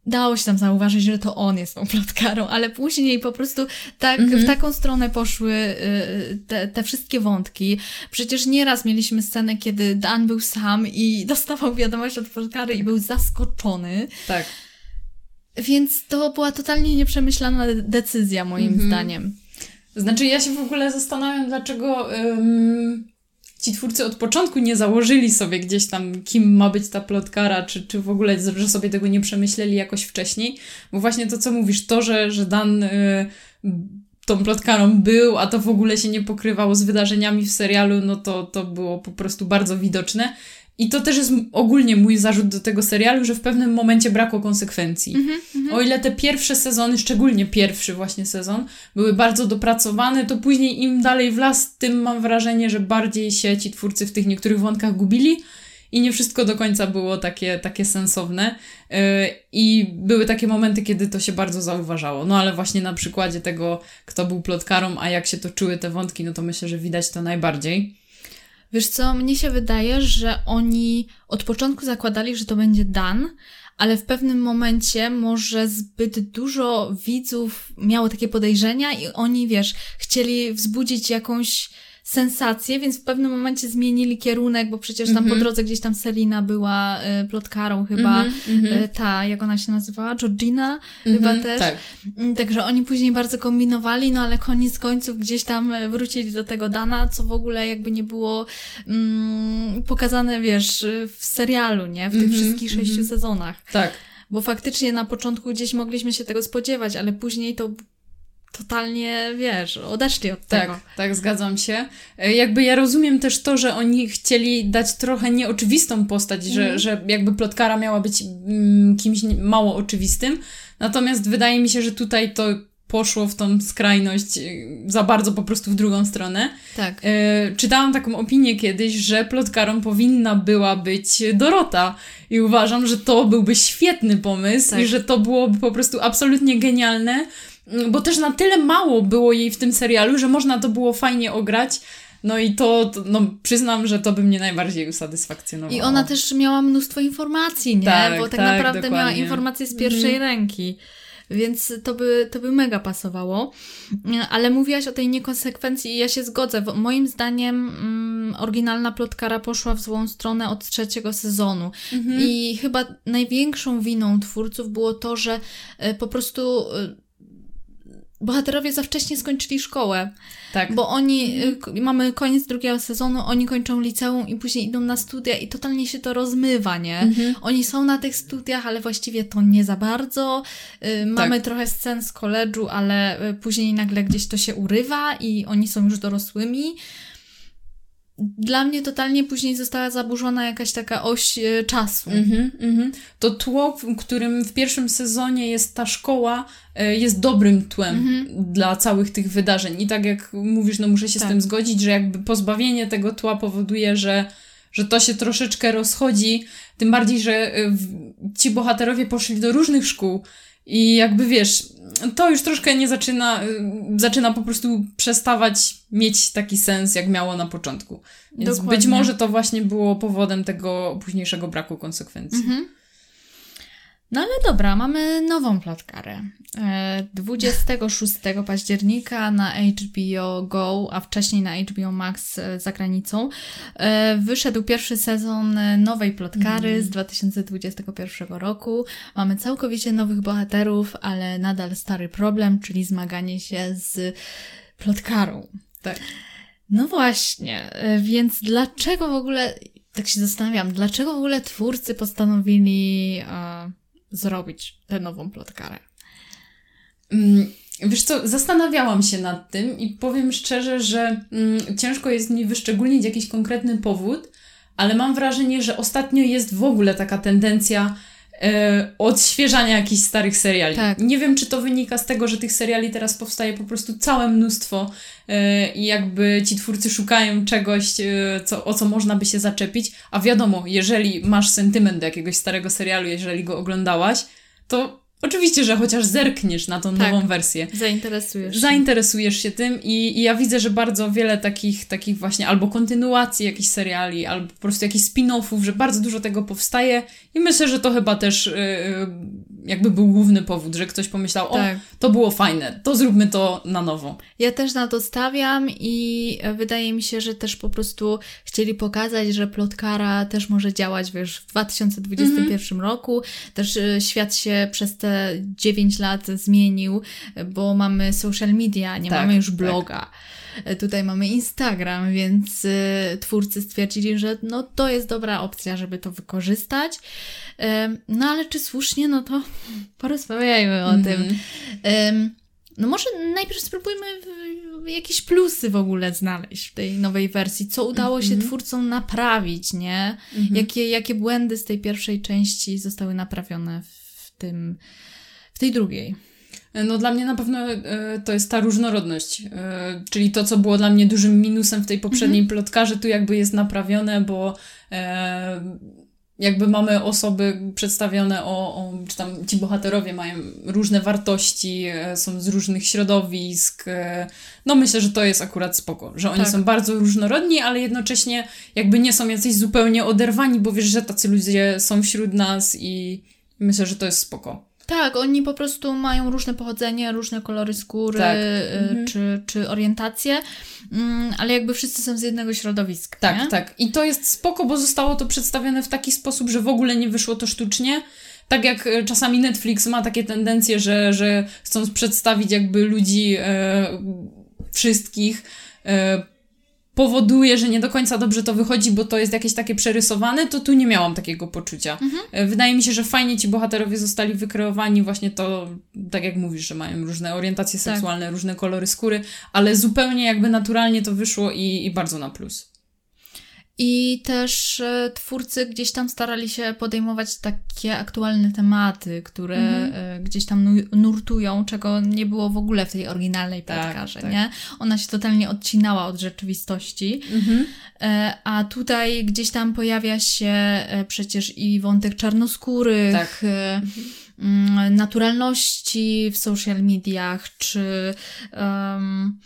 dało się tam zauważyć, że to on jest tą plotkarą, ale później po prostu tak, mm -hmm. w mhm. taką stronę poszły y, te, te wszystkie wątki. Przecież nieraz mieliśmy scenę, kiedy Dan był sam i dostawał wiadomość od plotkary i był zaskoczony. Tak. Więc to była totalnie nieprzemyślana decyzja, moim mm -hmm. zdaniem. Znaczy, ja się w ogóle zastanawiam, dlaczego ci twórcy od początku nie założyli sobie gdzieś tam, kim ma być ta plotkara, czy, czy w ogóle, że sobie tego nie przemyśleli jakoś wcześniej. Bo właśnie to, co mówisz, to, że, że Dan y, tą plotkarą był, a to w ogóle się nie pokrywało z wydarzeniami w serialu, no to, to było po prostu bardzo widoczne. I to też jest ogólnie mój zarzut do tego serialu, że w pewnym momencie brakło konsekwencji. Mm -hmm, o ile te pierwsze sezony, szczególnie pierwszy właśnie sezon, były bardzo dopracowane, to później im dalej w las, tym mam wrażenie, że bardziej się ci twórcy w tych niektórych wątkach gubili i nie wszystko do końca było takie, takie sensowne. Yy, I były takie momenty, kiedy to się bardzo zauważało. No ale właśnie na przykładzie tego, kto był plotkarą, a jak się toczyły te wątki, no to myślę, że widać to najbardziej. Wiesz co, mnie się wydaje, że oni od początku zakładali, że to będzie Dan, ale w pewnym momencie może zbyt dużo widzów miało takie podejrzenia i oni, wiesz, chcieli wzbudzić jakąś sensację, więc w pewnym momencie zmienili kierunek, bo przecież tam mm -hmm. po mhm. drodze gdzieś tam Selina była y, plotkarą chyba, mm -hmm. y, ta, jak ona się nazywała, Georgina mm -hmm, chyba też. Tak. Mm, także oni później bardzo kombinowali, no ale koniec końców gdzieś tam e, wrócili do tego Dana, co w ogóle jakby nie było mm, pokazane, wiesz, w serialu, nie? W tych mhm, wszystkich sześciu mhm. sezonach. Tak. Bo faktycznie na początku gdzieś mogliśmy się tego spodziewać, ale później to totalnie, wiesz, odeszli od tak, tego. Tak, zgadzam się. E, jakby ja rozumiem też to, że oni chcieli dać trochę nieoczywistą postać, że, mhm. że jakby plotkara miała być mm, kimś mało oczywistym, natomiast wydaje mi się, że tutaj to poszło w tą skrajność y, za bardzo po prostu w drugą stronę. Tak. E, czytałam taką opinię kiedyś, że plotkarą powinna była być Dorota i uważam, że to byłby świetny pomysł tak. i że to byłoby po prostu absolutnie genialne, mm, bo też na tyle mało było jej w tym serialu, że można to było fajnie ograć. No i to, to, no przyznam, że to by mnie najbardziej usatysfakcjonowało. I ona też miała mnóstwo informacji, nie? Tak, Bo tak, tak naprawdę dokładnie. miała informacje z pierwszej mm. ręki więc to by, to by mega pasowało. Ale mówiłaś o tej niekonsekwencji i ja się zgodzę. Moim zdaniem mm, oryginalna plotkara poszła w złą stronę od trzeciego sezonu. Mhm. I chyba największą winą twórców było to, że y, po prostu y, bohaterowie za wcześnie skończyli szkołę. Tak. Bo oni, mhm. mamy koniec drugiego sezonu, oni kończą liceum i później idą na studia i totalnie się to rozmywa, nie? Mhm. Oni są na tych studiach, ale właściwie to nie za bardzo. Y, mamy tak. trochę scen z koledżu, ale y, później nagle gdzieś to się urywa i oni są już dorosłymi dla mnie totalnie później została zaburzona jakaś taka oś e, czasu. Mm-hmm, mm-hmm. To tło, w którym w pierwszym sezonie jest ta szkoła, e, jest dobrym tłem mm-hmm. dla całych tych wydarzeń. I tak jak mówisz, no muszę się tak. z tym zgodzić, że jakby pozbawienie tego tła powoduje, że, że to się troszeczkę rozchodzi. Tym bardziej, że e, ci bohaterowie poszli do różnych szkół. I jakby wiesz, to już troszkę nie zaczyna, y, zaczyna po prostu przestawać mieć taki sens, jak miało na początku. Więc Dokładnie. być może to właśnie było powodem tego późniejszego braku konsekwencji. Mhm. No ale dobra, mamy nową plotkarę. 26 e, października na HBO Go, a wcześniej na HBO Max e, za granicą, e, wyszedł pierwszy sezon nowej plotkary mm. z 2021 roku. Mamy całkowicie nowych bohaterów, ale nadal stary problem, czyli zmaganie się z plotkarą. Tak. No właśnie, więc dlaczego w ogóle, tak się zastanawiam, dlaczego w ogóle twórcy postanowili zrobić tę nową plotkarę? Mm, wiesz co, zastanawiałam się nad tym i powiem szczerze, że mm, ciężko jest mi wyszczególnić jakiś konkretny powód, ale mam wrażenie, że ostatnio jest w ogóle taka tendencja e, odświeżania jakichś starych seriali. Tak. Nie wiem, czy to wynika z tego, że tych seriali teraz powstaje po prostu całe mnóstwo e, i jakby ci twórcy szukają czegoś, e, co, o co można by się zaczepić, a wiadomo, jeżeli masz sentyment do jakiegoś starego serialu, jeżeli go oglądałaś, to Oczywiście, że chociaż zerkniesz na tą tak, nową wersję. Zainteresujesz się. Zainteresujesz się tym i, i, ja widzę, że bardzo wiele takich, takich właśnie albo kontynuacji jakichś seriali, albo po prostu jakichś spin-offów, że bardzo dużo tego powstaje i myślę, że to chyba też yy, jakby był główny powód, że ktoś pomyślał, tak. o, to było fajne, to zróbmy to na nowo. Ja też na to stawiam i wydaje mi się, że też po prostu chcieli pokazać, że plotkara też może działać, wiesz, w 2021 mm -hmm. roku. Też y, świat się przez te 9 lat zmienił, bo mamy social media, nie tak, mamy już tak. bloga. Tak. Tutaj mamy Instagram, więc y, twórcy stwierdzili, że no to jest dobra opcja, żeby to wykorzystać. Y, no ale czy słusznie, no to porozmawiajmy o mm tym. Y, no może najpierw spróbujmy jakieś plusy w ogóle znaleźć w tej nowej wersji. Co udało mm -hmm. się mhm. twórcom naprawić, nie? Mm -hmm. Jakie, jakie błędy z tej pierwszej części zostały naprawione w tym, w tej drugiej. No dla mnie na pewno e, to jest ta różnorodność, e, czyli to, co było dla mnie dużym minusem w tej poprzedniej mhm. plotkarze, tu jakby jest naprawione, bo e, jakby mamy osoby przedstawione o, o, czy tam ci bohaterowie mają różne wartości, są z różnych środowisk. No myślę, że to jest akurat spoko, że oni tak. są bardzo różnorodni, ale jednocześnie jakby nie są jacyś zupełnie oderwani, bo wiesz, że tacy ludzie są wśród nas i Myślę, że to jest spoko. Tak, oni po prostu mają różne pochodzenie, różne kolory skóry tak. Y, mhm. czy, czy orientacje, mm, ale jakby wszyscy są z jednego środowiska. Tak, nie? tak. I to jest spoko, bo zostało to przedstawione w taki sposób, że w ogóle nie wyszło to sztucznie. Tak jak e, czasami Netflix ma takie tendencje, że, że chcąc przedstawić jakby ludzi e, wszystkich, e, powoduje, że nie do końca dobrze to wychodzi, bo to jest jakieś takie przerysowane, to tu nie miałam takiego poczucia. Mhm. E, wydaje mi się, że fajnie ci bohaterowie zostali wykreowani, właśnie to, tak jak mówisz, że mają różne orientacje tak. seksualne, różne kolory skóry, ale zupełnie jakby naturalnie to wyszło i, i bardzo na plus. I też e, twórcy gdzieś tam starali się podejmować takie aktualne tematy, które mhm. E, gdzieś tam nurtują, czego nie było w ogóle w tej oryginalnej plotkarze, tak, tak. nie? Ona się totalnie odcinała od rzeczywistości. Mhm. E, a tutaj gdzieś tam pojawia się przecież i wątek czarnoskórych, tak. Mhm. naturalności w social mediach, czy um,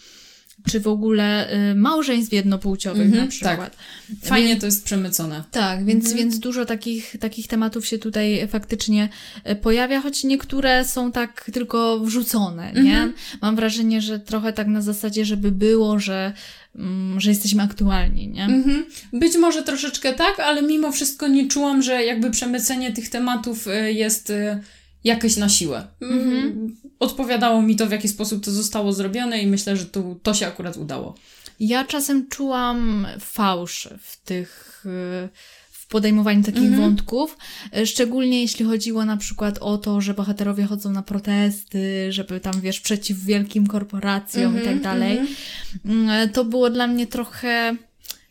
czy w ogóle y, małżeństw jednopłciowych -hmm, na przykład. Tak. Fajnie więc, to jest przemycone. Tak, więc, -hmm. więc dużo takich, takich tematów się tutaj faktycznie y, pojawia, choć niektóre są tak tylko wrzucone, nie? -hmm. Mam wrażenie, że trochę tak na zasadzie, żeby było, że mm, że jesteśmy aktualni, nie? Mhm. Być może troszeczkę tak, ale mimo wszystko nie czułam, że jakby przemycenie tych tematów y, jest jakieś na siłę. Mhm. Odpowiadało mi to, w jaki sposób to zostało zrobione i myślę, że to, to się akurat udało. Ja czasem czułam fałsz w tych w podejmowaniu takich mhm. wątków, szczególnie jeśli chodziło na przykład o to, że bohaterowie chodzą na protesty, żeby tam, wiesz, przeciw wielkim korporacjom i tak mhm, dalej. Mhm. Mm, to było dla mnie trochę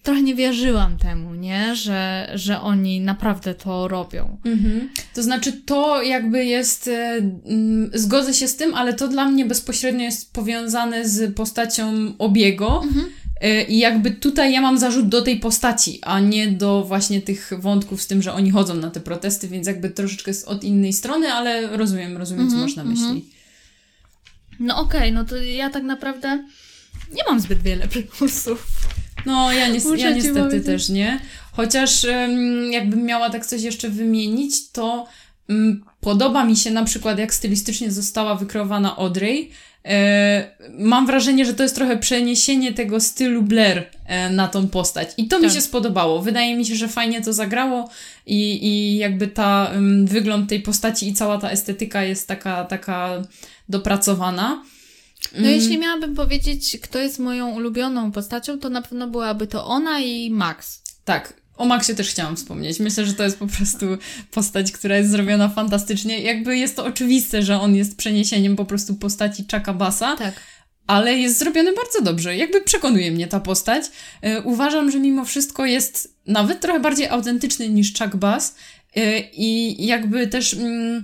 trochę nie wierzyłam temu, nie? Że, że oni naprawdę to robią. Mhm. To znaczy, to jakby jest. E, mm, zgodzę się z tym, ale to dla mnie bezpośrednio jest powiązane z postacią obiego. Mhm. E, I jakby tutaj ja mam zarzut do tej postaci, a nie do właśnie tych wątków z tym, że oni chodzą na te protesty, więc jakby troszeczkę jest od innej strony, ale rozumiem, rozumiem, co mhm, masz na myśli. Mhm. No okej, okay, no to ja tak naprawdę nie mam zbyt wiele plusów. No, ja, ni ja niestety też nie. Chociaż jakbym miała tak coś jeszcze wymienić, to podoba mi się na przykład, jak stylistycznie została wykreowana Audrey. E, mam wrażenie, że to jest trochę przeniesienie tego stylu Blair e, na tą postać. I to tak. mi się spodobało. Wydaje mi się, że fajnie to zagrało i, i jakby ta wygląd tej postaci i cała ta estetyka jest taka, taka dopracowana. No mm. jeśli miałabym powiedzieć, kto jest moją ulubioną postacią, to na pewno byłaby to ona i Max. Tak, o Maxie też chciałam wspomnieć. Myślę, że to jest po prostu postać, która jest zrobiona fantastycznie. Jakby jest to oczywiste, że on jest przeniesieniem po prostu postaci Chucka Bassa. Tak. Ale jest zrobiony bardzo dobrze. Jakby przekonuje mnie ta postać. Yy, uważam, że mimo wszystko jest nawet trochę bardziej autentyczny niż Chuck Bass. Yy, I jakby też... Yy,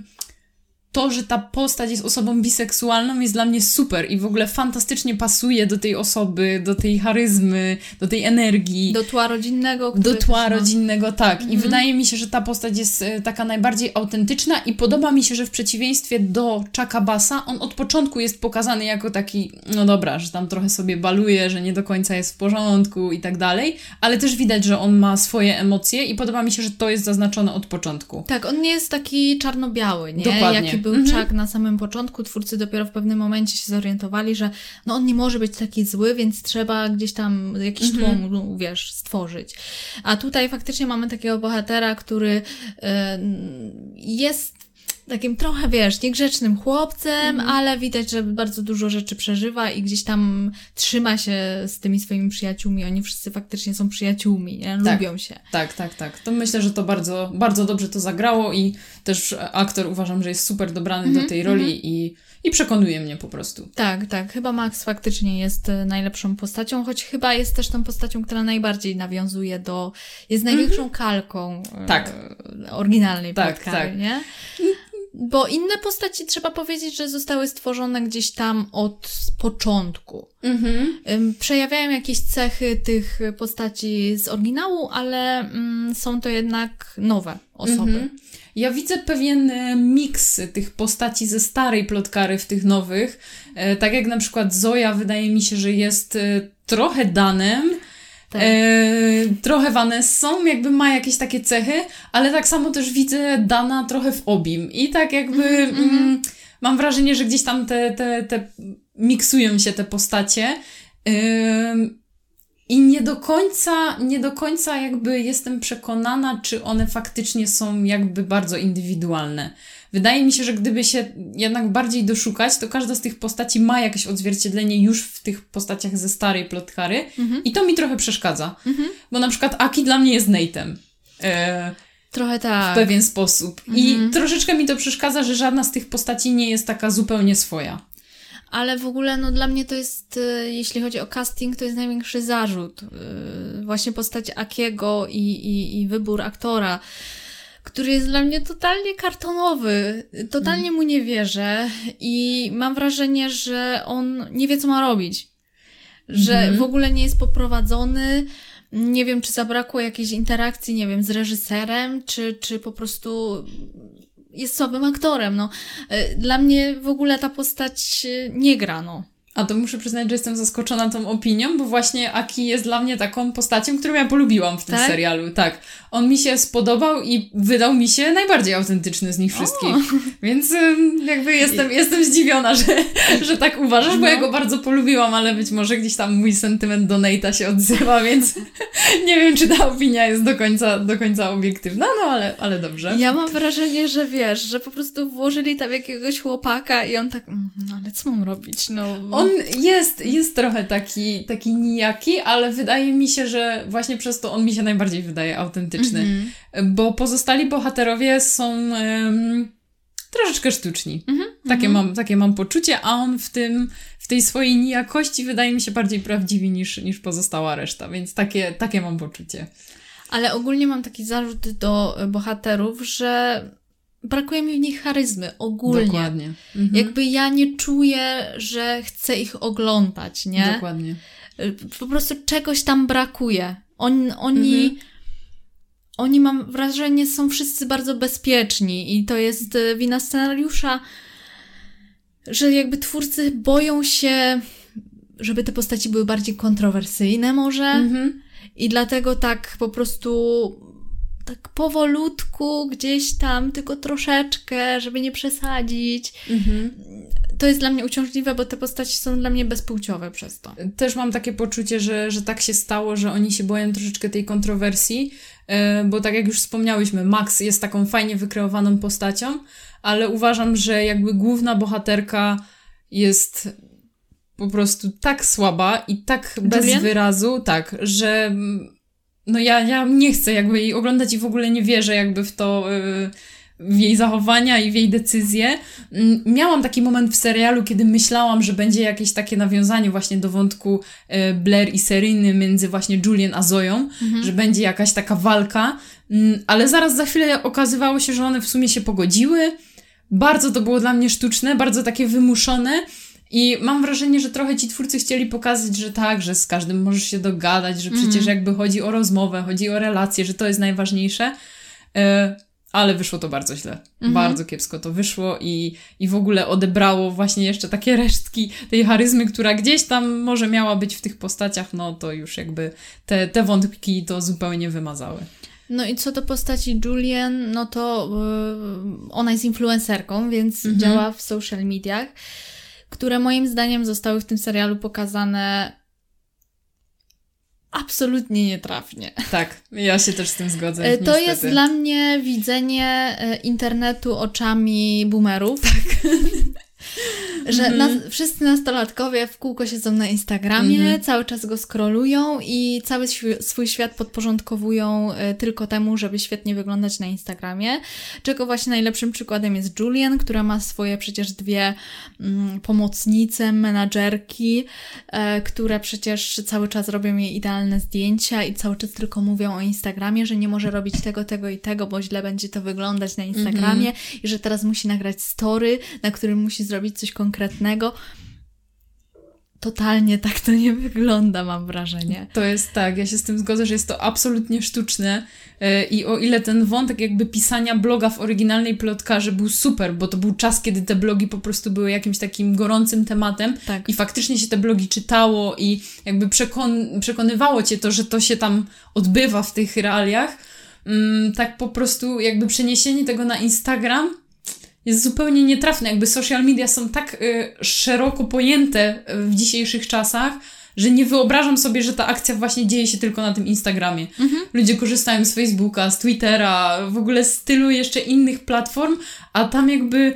to, że ta postać jest osobą biseksualną jest dla mnie super i w ogóle fantastycznie pasuje do tej osoby, do tej charyzmy, do tej energii. Do tła rodzinnego. Do tła rodzinnego, tak. Mhm. I wydaje mi się, że ta postać jest e, taka najbardziej autentyczna i podoba mi się, że w przeciwieństwie do Chucka Bassa, on od początku jest pokazany jako taki, no dobra, że tam trochę sobie baluje, że nie do końca jest w porządku i tak dalej, ale też widać, że on ma swoje emocje i podoba mi się, że to jest zaznaczone od początku. Tak, on nie jest taki czarno-biały, nie? Dokładnie. Jaki był mhm. Chuck na samym początku, twórcy dopiero w pewnym momencie się zorientowali, że no on nie może być taki zły, więc trzeba gdzieś tam jakiś mhm. tłum, no, wiesz, stworzyć. A tutaj faktycznie mamy takiego bohatera, który y, jest takim trochę, wiesz, niegrzecznym chłopcem, mm. ale widać, że bardzo dużo rzeczy przeżywa i gdzieś tam trzyma się z tymi swoimi przyjaciółmi. Oni wszyscy faktycznie są przyjaciółmi, nie? Tak. lubią się. Tak, tak, tak. To myślę, że to bardzo, bardzo dobrze to zagrało i też aktor uważam, że jest super dobrany mm -hmm, do tej roli mm -hmm. i, i przekonuje mnie po prostu. Tak, tak. Chyba Max faktycznie jest e, najlepszą postacią, choć chyba jest też tą postacią, która najbardziej nawiązuje do, jest największą mm -hmm. kalką e, tak. oryginalnej tak, tak. nie? Bo inne postaci trzeba powiedzieć, że zostały stworzone gdzieś tam od początku. Mhm. Przejawiają jakieś cechy tych postaci z oryginału, ale mm, są to jednak nowe osoby. Mhm. Ja widzę pewien e, miks tych postaci ze starej plotkary w tych nowych. E, tak jak na przykład Zoja, wydaje mi się, że jest e, trochę Danem tak. E, trochę Vanessą, jakby ma jakieś takie cechy, ale tak samo też widzę Dana trochę w Obim. I tak jakby mm, mm, mam wrażenie, że gdzieś tam te, te, te miksują się te postacie. I nie do końca, nie do końca jakby jestem przekonana, czy one faktycznie są jakby bardzo indywidualne. Wydaje mi się, że gdyby się jednak bardziej doszukać, to każda z tych postaci ma jakieś odzwierciedlenie już w tych postaciach ze starej plotkary mhm. i to mi trochę przeszkadza. Mhm. Bo na przykład Aki dla mnie jest Nate'em. E, Trochę tak. W pewien sposób. I mhm. troszeczkę mi to przeszkadza, że żadna z tych postaci nie jest taka zupełnie swoja. Ale w ogóle, no dla mnie to jest, e, jeśli chodzi o casting, to jest największy zarzut. E, właśnie postać Akiego i, i, i wybór aktora, który jest dla mnie totalnie kartonowy. Totalnie mm. mu nie wierzę i mam wrażenie, że on nie wie, co ma robić. Że mm. w ogóle nie jest poprowadzony. Nie wiem, czy zabrakło jakiejś interakcji, nie wiem, z reżyserem, czy, czy po prostu jest słabym aktorem, no. E, dla mnie w ogóle ta postać e, nie gra, no. A to muszę przyznać, że jestem zaskoczona tą opinią, bo właśnie Aki jest dla mnie taką postacią, którą ja polubiłam w tym tak? serialu. Tak. On mi się spodobał i wydał mi się najbardziej autentyczny z nich wszystkich. O. Więc jakby jestem, I... jestem zdziwiona, że, że tak uważasz, bo no. ja go bardzo polubiłam, ale być może gdzieś tam mój sentyment do Nate'a się odzywa, więc nie wiem, czy ta opinia jest do końca, do końca obiektywna, no ale, ale dobrze. Ja mam wrażenie, że wiesz, że po prostu włożyli tam jakiegoś chłopaka i on tak, mm, no ale co mam robić, no on jest, jest trochę taki, taki nijaki, ale wydaje mi się, że właśnie przez to on mi się najbardziej wydaje autentyczny. -hmm. Bo pozostali bohaterowie są um, troszeczkę sztuczni. -hmm. Takie, -hmm. mam, takie mam poczucie, a on w tym, w tej swojej nijakości wydaje mi się bardziej prawdziwy niż, niż pozostała reszta, więc takie, takie mam poczucie. Ale ogólnie mam taki zarzut do bohaterów, że brakuje mi w nich charyzmy, ogólnie. Dokładnie. Mhm. Jakby ja nie czuję, że chcę ich oglądać, nie? Dokładnie. Po prostu czegoś tam brakuje. On, oni, mhm. oni mam wrażenie, są wszyscy bardzo bezpieczni i to jest e, wina scenariusza, że jakby twórcy boją się, żeby te postaci były bardziej kontrowersyjne może. Mhm. I dlatego tak po prostu tak powolutku, gdzieś tam, tylko troszeczkę, żeby nie przesadzić. Mhm. To jest dla mnie uciążliwe, bo te postaci są dla mnie bezpłciowe przez to. Też mam takie poczucie, że, że tak się stało, że oni się boją troszeczkę tej kontrowersji, e, bo tak jak już wspomniałyśmy, Max jest taką fajnie wykreowaną postacią, ale uważam, że jakby główna bohaterka jest po prostu tak słaba i tak bez Julian? wyrazu, tak, że no ja, ja nie chcę jakby jej oglądać i w ogóle nie wierzę jakby w to, y, w jej zachowania i w jej decyzje. Mm, miałam taki moment w serialu, kiedy myślałam, że będzie jakieś takie nawiązanie właśnie do wątku y, Blair i Seryny między właśnie Julian a Zoją, mhm. że będzie jakaś taka walka, mm, ale zaraz za chwilę okazywało się, że one w sumie się pogodziły. Bardzo to było dla mnie sztuczne, bardzo takie wymuszone i mam wrażenie, że trochę ci twórcy chcieli pokazać, że tak, że z każdym możesz się dogadać, że przecież mm. jakby chodzi o rozmowę, chodzi o relacje, że to jest najważniejsze. E, ale wyszło to bardzo źle. -hmm. Bardzo kiepsko to wyszło i, i w ogóle odebrało właśnie jeszcze takie resztki tej charyzmy, która gdzieś tam może miała być w tych postaciach, no to już jakby te, te wątki to zupełnie wymazały. No i co do postaci Julian, no to yy, ona jest influencerką, więc -hmm. działa w social mediach które moim zdaniem zostały w tym serialu pokazane absolutnie nietrafnie. Tak, ja się też z tym zgodzę. E, to niestety. jest dla mnie widzenie e, internetu oczami boomerów. Tak. Że mm -hmm. wszyscy nastolatkowie w kółko siedzą na Instagramie, mm cały czas go skrolują i cały swój świat podporządkowują y, tylko temu, żeby świetnie wyglądać na Instagramie. Czego właśnie najlepszym przykładem jest Julian, która ma swoje przecież dwie mm, pomocnice, menadżerki, y, które przecież cały czas robią jej idealne zdjęcia i cały czas tylko mówią o Instagramie, że nie może robić tego, tego i tego, bo źle będzie to wyglądać na Instagramie mm -hmm. i że teraz musi nagrać story, na którym musi zrobić coś konkretnego. Totalnie tak to nie wygląda, mam wrażenie. To jest tak, ja się z tym zgodzę, że jest to absolutnie sztuczne. E, I o ile ten wątek jakby pisania bloga w oryginalnej plotkarze był super, bo to był czas, kiedy te blogi po prostu były jakimś takim gorącym tematem tak. i faktycznie się te blogi czytało i jakby przekon przekonywało cię to, że to się tam odbywa w tych realiach, mm, tak po prostu jakby przeniesienie tego na Instagram jest zupełnie nietrafne. Jakby social media są tak y, szeroko pojęte w dzisiejszych czasach, że nie wyobrażam sobie, że ta akcja właśnie dzieje się tylko na tym Instagramie. Mhm. Ludzie korzystają z Facebooka, z Twittera, w ogóle z tylu jeszcze innych platform, a tam jakby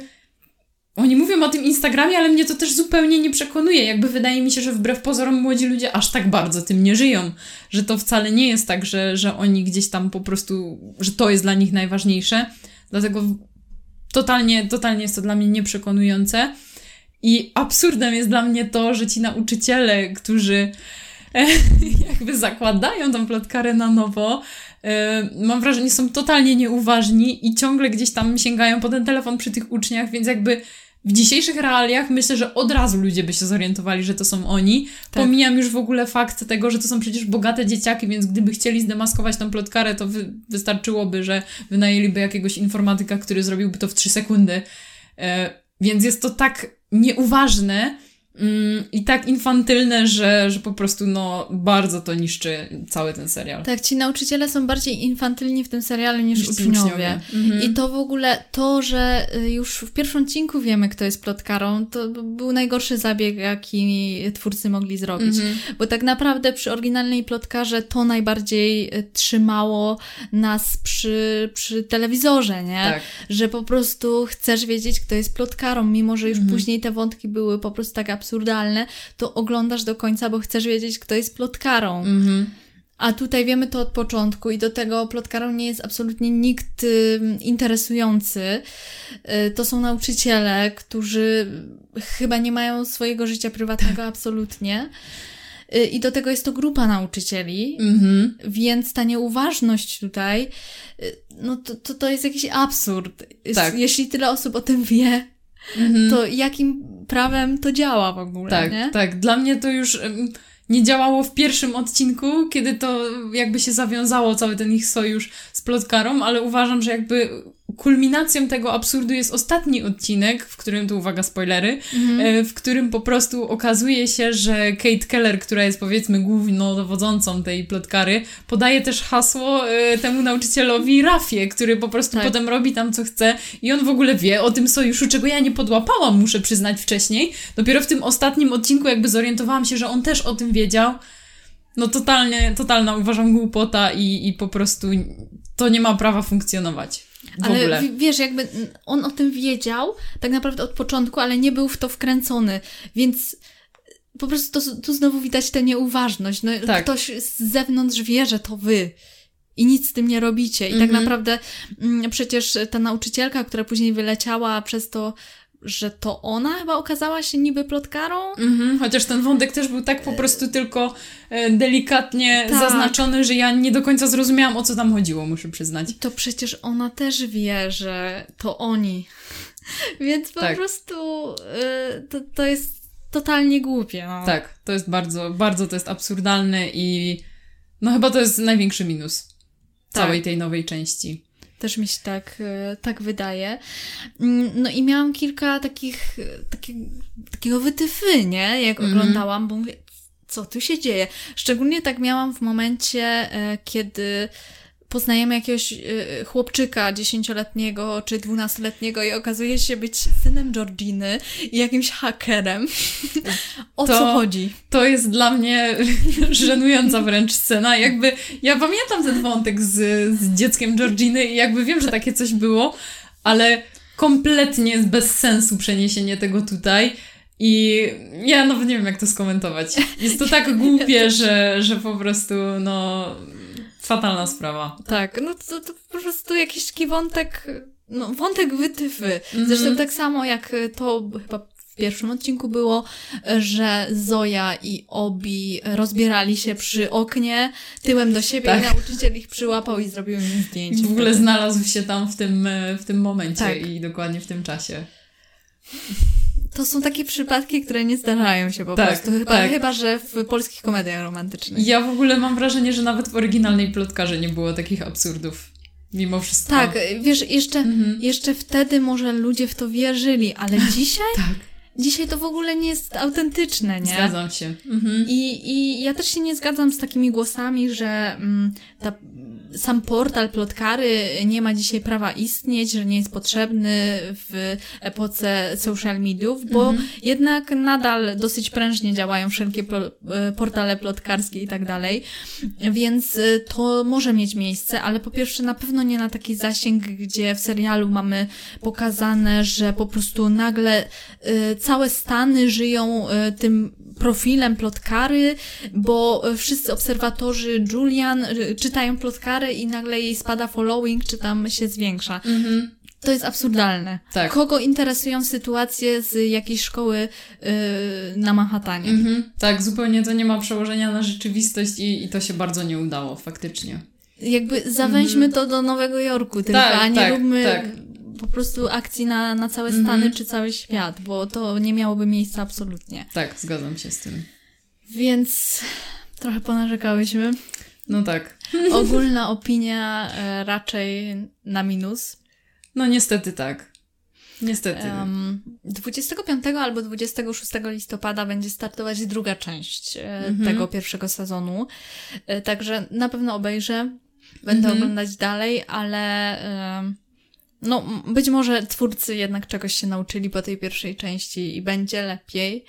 oni mówią o tym Instagramie, ale mnie to też zupełnie nie przekonuje. Jakby wydaje mi się, że wbrew pozorom młodzi ludzie aż tak bardzo tym nie żyją. Że to wcale nie jest tak, że, że oni gdzieś tam po prostu, że to jest dla nich najważniejsze. Dlatego totalnie, totalnie jest to dla mnie nieprzekonujące. I absurdem jest dla mnie to, że ci nauczyciele, którzy jakby zakładają tą plotkarę na nowo, e, mam wrażenie, są totalnie nieuważni i ciągle gdzieś tam sięgają po ten telefon przy tych uczniach, więc jakby w dzisiejszych realiach myślę, że od razu ludzie by się zorientowali, że to są oni. Tak. Pomijam już w ogóle fakt tego, że to są przecież bogate dzieciaki, więc gdyby chcieli zdemaskować tą plotkarę, to wy wystarczyłoby, że wynajęliby jakiegoś informatyka, który zrobiłby to w trzy sekundy. E, więc jest to tak nieuważne, I tak infantylne, że, że po prostu no, bardzo to niszczy cały ten serial. Tak, ci nauczyciele są bardziej infantylni w tym serialu niż, niż uczniowie. uczniowie. Mhm. I to w ogóle, to, że y, już w pierwszym odcinku wiemy, kto jest plotkarą, to był najgorszy zabieg, jaki twórcy mogli zrobić. Mhm. Bo tak naprawdę przy oryginalnej plotkarze to najbardziej y, trzymało nas przy, przy telewizorze, nie? Tak. Że po prostu chcesz wiedzieć, kto jest plotkarą, mimo że już mhm. później te wątki były po prostu tak absurdalne absurdalne, to oglądasz do końca, bo chcesz wiedzieć, kto jest plotkarą. Mhm. A tutaj wiemy to od początku i do tego plotkarą nie jest absolutnie nikt y, interesujący. Y, to są nauczyciele, którzy chyba nie mają swojego życia prywatnego absolutnie. Y, I do tego jest to grupa nauczycieli, mm-hmm. więc ta nieuważność tutaj, y, no to, to, to jest jakiś absurd. Tak. Jeśli tyle osób o tym wie, mm-hmm. to jakim prawem to działa w ogóle, tak, nie? Tak, Dla mnie to już nie działało w pierwszym odcinku, kiedy to jakby się zawiązało cały ten ich sojusz z plotkarą, ale uważam, że jakby kulminacją tego absurdu jest ostatni odcinek, w którym, tu uwaga, spoilery, mhm. w którym po prostu okazuje się, że Kate Keller, która jest powiedzmy głównodowodzącą tej plotkary, podaje też hasło e, temu nauczycielowi Rafie, który po prostu tak. potem robi tam co chce i on w ogóle wie o tym sojuszu, czego ja nie podłapałam, muszę przyznać wcześniej. Dopiero w tym ostatnim odcinku jakby zorientowałam się, że on też o tym wiedział. No totalnie, totalna uważam głupota i, i po prostu to nie ma prawa funkcjonować. Ale ogóle. wiesz, jakby on o tym wiedział tak naprawdę od początku, ale nie był w to wkręcony, więc po prostu to, tu znowu widać tę nieuważność. No, tak. Ktoś z zewnątrz wie, że to wy i nic z tym nie robicie. I tak mhm. naprawdę mm, przecież ta nauczycielka, która później wyleciała przez to że to ona chyba okazała się niby plotkarą. Mhm, chociaż ten wątek też był tak po prostu tylko e, delikatnie tak. zaznaczony, że ja nie do końca zrozumiałam, o co tam chodziło, muszę przyznać. To przecież ona też wie, że to oni. Więc po tak. prostu e, to, to jest totalnie głupie. No. Tak, to jest bardzo, bardzo to jest absurdalne i no chyba to jest największy minus tak. całej tej nowej części. Też mi się tak, e, tak wydaje. Mm, no i miałam kilka takich, taki, takiego wytyfy, nie? Jak mm -hmm. oglądałam, bo mówię, co tu się dzieje? Szczególnie tak miałam w momencie, e, kiedy poznajemy jakiegoś y, chłopczyka dziesięcioletniego czy dwunastoletniego i okazuje się być synem Georginy i jakimś hakerem. o to, co chodzi? To jest dla mnie żenująca wręcz scena. Jakby ja pamiętam ten wątek z, z dzieckiem Georginy i jakby wiem, że takie coś było, ale kompletnie jest bez sensu przeniesienie tego tutaj. I ja nawet nie wiem, jak to skomentować. Jest to tak głupie, że, że po prostu, no, Fatalna sprawa. Tak, no to, to po prostu jakiś taki wątek, no wątek wytyfy. Mm-hmm. Zresztą tak samo jak to chyba w pierwszym odcinku było, że Zoja i Obi rozbierali się przy oknie tyłem do siebie tak. i nauczyciel ich przyłapał i zrobił im zdjęcie. I w ogóle znalazł się tam w tym, w tym momencie tak. i dokładnie w tym czasie to są takie przypadki, które nie zdarzają się po tak, prostu. Chyba, tak. chyba, że w polskich komediach romantycznych. Ja w ogóle mam wrażenie, że nawet w oryginalnej plotkarze nie było takich absurdów. Mimo wszystko. Tak, wiesz, jeszcze, mhm. jeszcze wtedy może ludzie w to wierzyli, ale dzisiaj? tak. Dzisiaj to w ogóle nie jest autentyczne, nie? Zgadzam się. Mhm. I, I ja też się nie zgadzam z takimi głosami, że mm, ta sam portal plotkary nie ma dzisiaj prawa istnieć, że nie jest potrzebny w epoce social mediów, bo mhm. jednak nadal dosyć prężnie działają wszelkie e, portale plotkarskie i tak dalej, więc e, to może mieć miejsce, ale po pierwsze na pewno nie na taki zasięg, gdzie w serialu mamy pokazane, że po prostu nagle y, całe Stany żyją tym profilem plotkary, bo wszyscy obserwatorzy Julian y, czytają plotkary i nagle jej spada following, czy tam się zwiększa. Mhm. To jest absurdalne. Tak. Kogo interesują sytuacje z jakiejś szkoły yy, na Manhattanie? Mhm. Tak, zupełnie to nie ma przełożenia na rzeczywistość i, i to się bardzo nie udało, faktycznie. Jakby zawęźmy mhm. to do Nowego Jorku tylko, tak, a nie tak, róbmy tak. Po prostu akcji na, na całe Stany mhm. czy cały świat, bo to nie miałoby miejsca absolutnie. Tak, zgadzam się z tym. Więc trochę ponarzekałyśmy. No tak. Ogólna opinia e, raczej na minus. No niestety tak. Niestety. Um, 25 albo 26 listopada będzie startować druga część e, mhm. tego pierwszego sezonu. E, także na pewno obejrzę. Będę mhm. oglądać dalej, ale e, no, być może twórcy jednak czegoś się nauczyli po tej pierwszej części i będzie lepiej.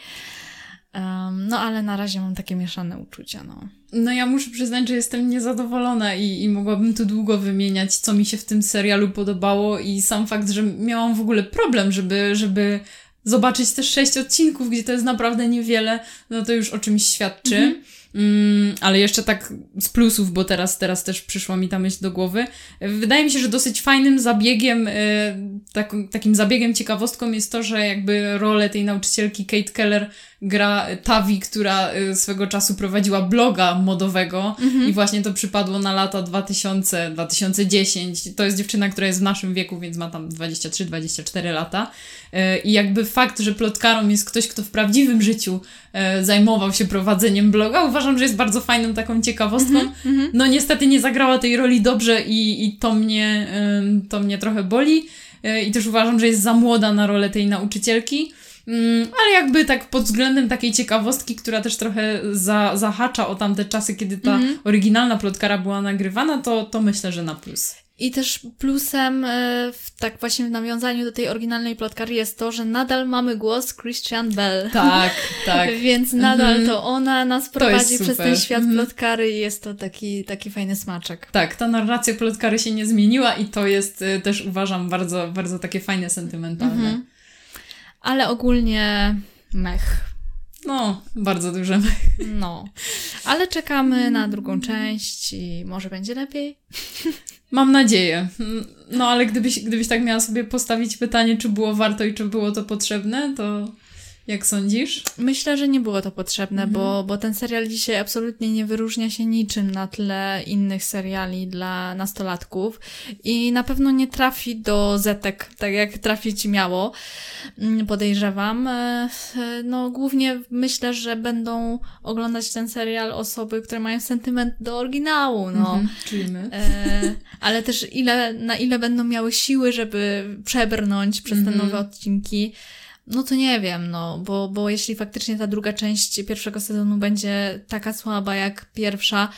Um, no, ale na razie mam takie mieszane uczucia, no. No ja muszę przyznać, że jestem niezadowolona i, i mogłabym tu długo wymieniać, co mi się w tym serialu podobało i sam fakt, że miałam w ogóle problem, żeby, żeby zobaczyć te sześć odcinków, gdzie to jest naprawdę niewiele, no to już o czymś świadczy. Mhm. Mm, ale jeszcze tak z plusów, bo teraz, teraz też przyszła mi ta myśl do głowy. Wydaje mi się, że dosyć fajnym zabiegiem, tak, takim zabiegiem, ciekawostką jest to, że jakby rolę tej nauczycielki Kate Keller gra Tavi, która y, swego czasu prowadziła bloga modowego mhm. i właśnie to przypadło na lata 2000-2010. To jest dziewczyna, która jest w naszym wieku, więc ma tam 23-24 lata. Y, I jakby fakt, że plotkarą jest ktoś, kto w prawdziwym życiu zajmował się prowadzeniem bloga, uważam, że jest bardzo fajną taką ciekawostką. Mhm, mhm. No niestety nie zagrała tej roli dobrze i, i to, mnie, to mnie trochę boli. I też uważam, że jest za młoda na rolę tej nauczycielki. Mm, ale jakby tak pod względem takiej ciekawostki, która też trochę za, zahacza o tamte czasy, kiedy ta mm -hmm. oryginalna plotkara była nagrywana, to, to myślę, że na plus. I też plusem, e, w, tak właśnie w nawiązaniu do tej oryginalnej plotkary jest to, że nadal mamy głos Christian Bell. Tak, tak. Więc nadal mm -hmm. to ona nas prowadzi przez ten świat mm -hmm. plotkary i jest to taki, taki fajny smaczek. Tak, ta narracja plotkary się nie zmieniła i to jest e, też uważam bardzo, bardzo takie fajne, sentymentalne. Mm -hmm ale ogólnie mech. No, bardzo duże mech. No, ale czekamy na drugą część i może będzie lepiej. Mam nadzieję. No, ale gdybyś, gdybyś tak miała sobie postawić pytanie, czy było warto i czy było to potrzebne, to jak sądzisz? Myślę, że nie było to potrzebne, mhm. bo, bo ten serial dzisiaj absolutnie nie wyróżnia się niczym na tle innych seriali dla nastolatków i na pewno nie trafi do zetek, tak jak trafić miało, mm, podejrzewam. E, no, głównie myślę, że będą oglądać ten serial osoby, które mają sentyment do oryginału, no. Mhm, czyli my. E, ale też ile, na ile będą miały siły, żeby przebrnąć przez te mhm. nowe odcinki. No to nie wiem, no, bo, bo jeśli faktycznie ta druga część pierwszego sezonu będzie taka słaba jak pierwsza,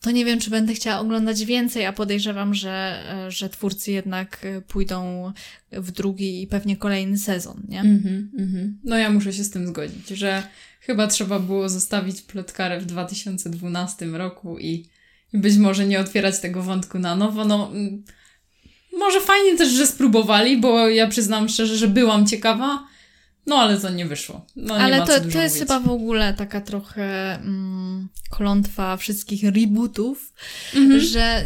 to nie wiem, czy będę chciała oglądać więcej, a podejrzewam, że, że twórcy jednak pójdą w drugi i pewnie kolejny sezon, nie? Mm-hmm, mm-hmm. No ja muszę się z tym zgodzić, że chyba trzeba było zostawić plotkarę w 2012 roku i, i być może nie otwierać tego wątku na nowo. No, mm, może fajnie też, że spróbowali, bo ja przyznam szczerze, że byłam ciekawa, no ale to nie wyszło. No, ale to, to jest chyba w ogóle taka trochę mm, klątwa wszystkich rebootów, mm-hmm. że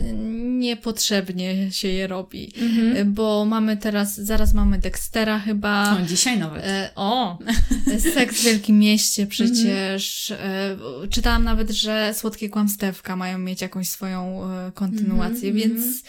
niepotrzebnie się je robi. Mm-hmm. Bo mamy teraz, zaraz mamy Dextera chyba. No, dzisiaj nawet. E, o, Seks w Wielkim Mieście przecież. Mm-hmm. E, czytałam nawet, że Słodkie Kłamstewka mają mieć jakąś swoją e, kontynuację, mhm, więc mhm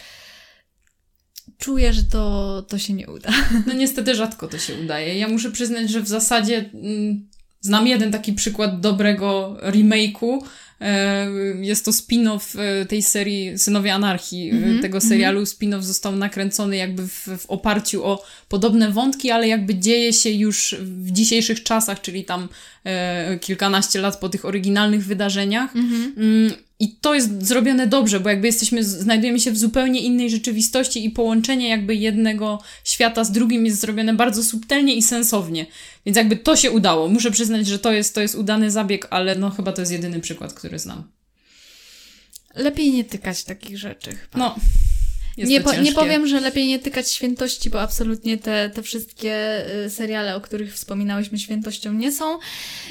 czuję, że to, to się nie uda. No niestety rzadko to się udaje. Ja muszę przyznać, że w zasadzie mm, znam jeden taki przykład dobrego remake'u. E, jest to spin-off e, tej serii Synowie Anarchii, mm -hmm, tego mhm. serialu. Mm -hmm. Spin-off został nakręcony jakby w, w oparciu o podobne wątki, ale jakby dzieje się już w dzisiejszych czasach, czyli tam e, kilkanaście lat po tych oryginalnych wydarzeniach. Mm -hmm. I to jest zrobione dobrze, bo jakby jesteśmy, znajdujemy się w zupełnie innej rzeczywistości i połączenie jakby jednego świata z drugim jest zrobione bardzo subtelnie i sensownie. Więc jakby to się udało. Muszę przyznać, że to jest, to jest udany zabieg, ale no chyba to jest jedyny przykład, który znam. Lepiej nie tykać takich rzeczy. Chyba. No. Nie, po, nie powiem, że lepiej nie tykać świętości, bo absolutnie te, te wszystkie y, seriale, o których wspominałyśmy, świętością nie są.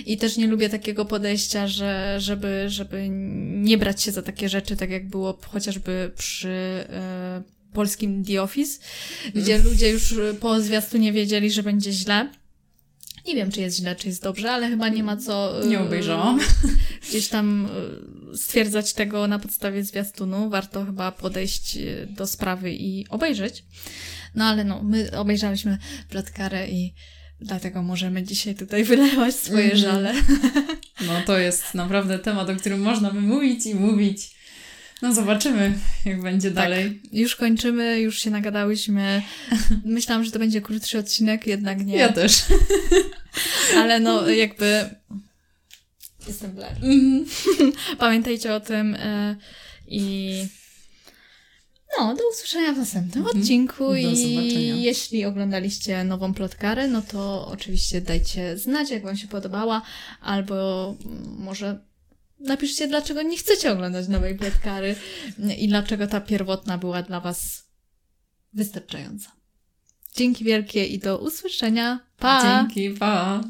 I też nie lubię takiego podejścia, że, żeby, żeby nie brać się za takie rzeczy, tak jak było chociażby przy y, polskim The Office, gdzie mm. ludzie już po zwiastunie wiedzieli, że będzie źle. Nie wiem, czy jest źle, czy jest dobrze, ale chyba nie ma co. Nie obejrzałam. Gdzieś tam stwierdzać tego na podstawie zwiastunu. Warto chyba podejść e, do sprawy i obejrzeć. No ale no, my obejrzałyśmy plotkarę i dlatego możemy dzisiaj tutaj wylewać swoje mm. żale. No to jest naprawdę temat, o którym można by mówić i mówić. No zobaczymy, jak będzie tak, dalej. Już kończymy, już się nagadałyśmy. Myślałam, że to będzie krótszy odcinek, jednak nie. Ja też. Ale no jakby Jestem Blair. Mm -hmm. Pamiętajcie o tym e, i no, do usłyszenia w następnym -hmm. odcinku i jeśli oglądaliście nową plotkarę, no to oczywiście dajcie znać, jak wam się podobała, albo może napiszcie, dlaczego nie chcecie oglądać nowej plotkary i dlaczego ta pierwotna była dla was wystarczająca. Dzięki wielkie i do usłyszenia. Pa! Dzięki, pa!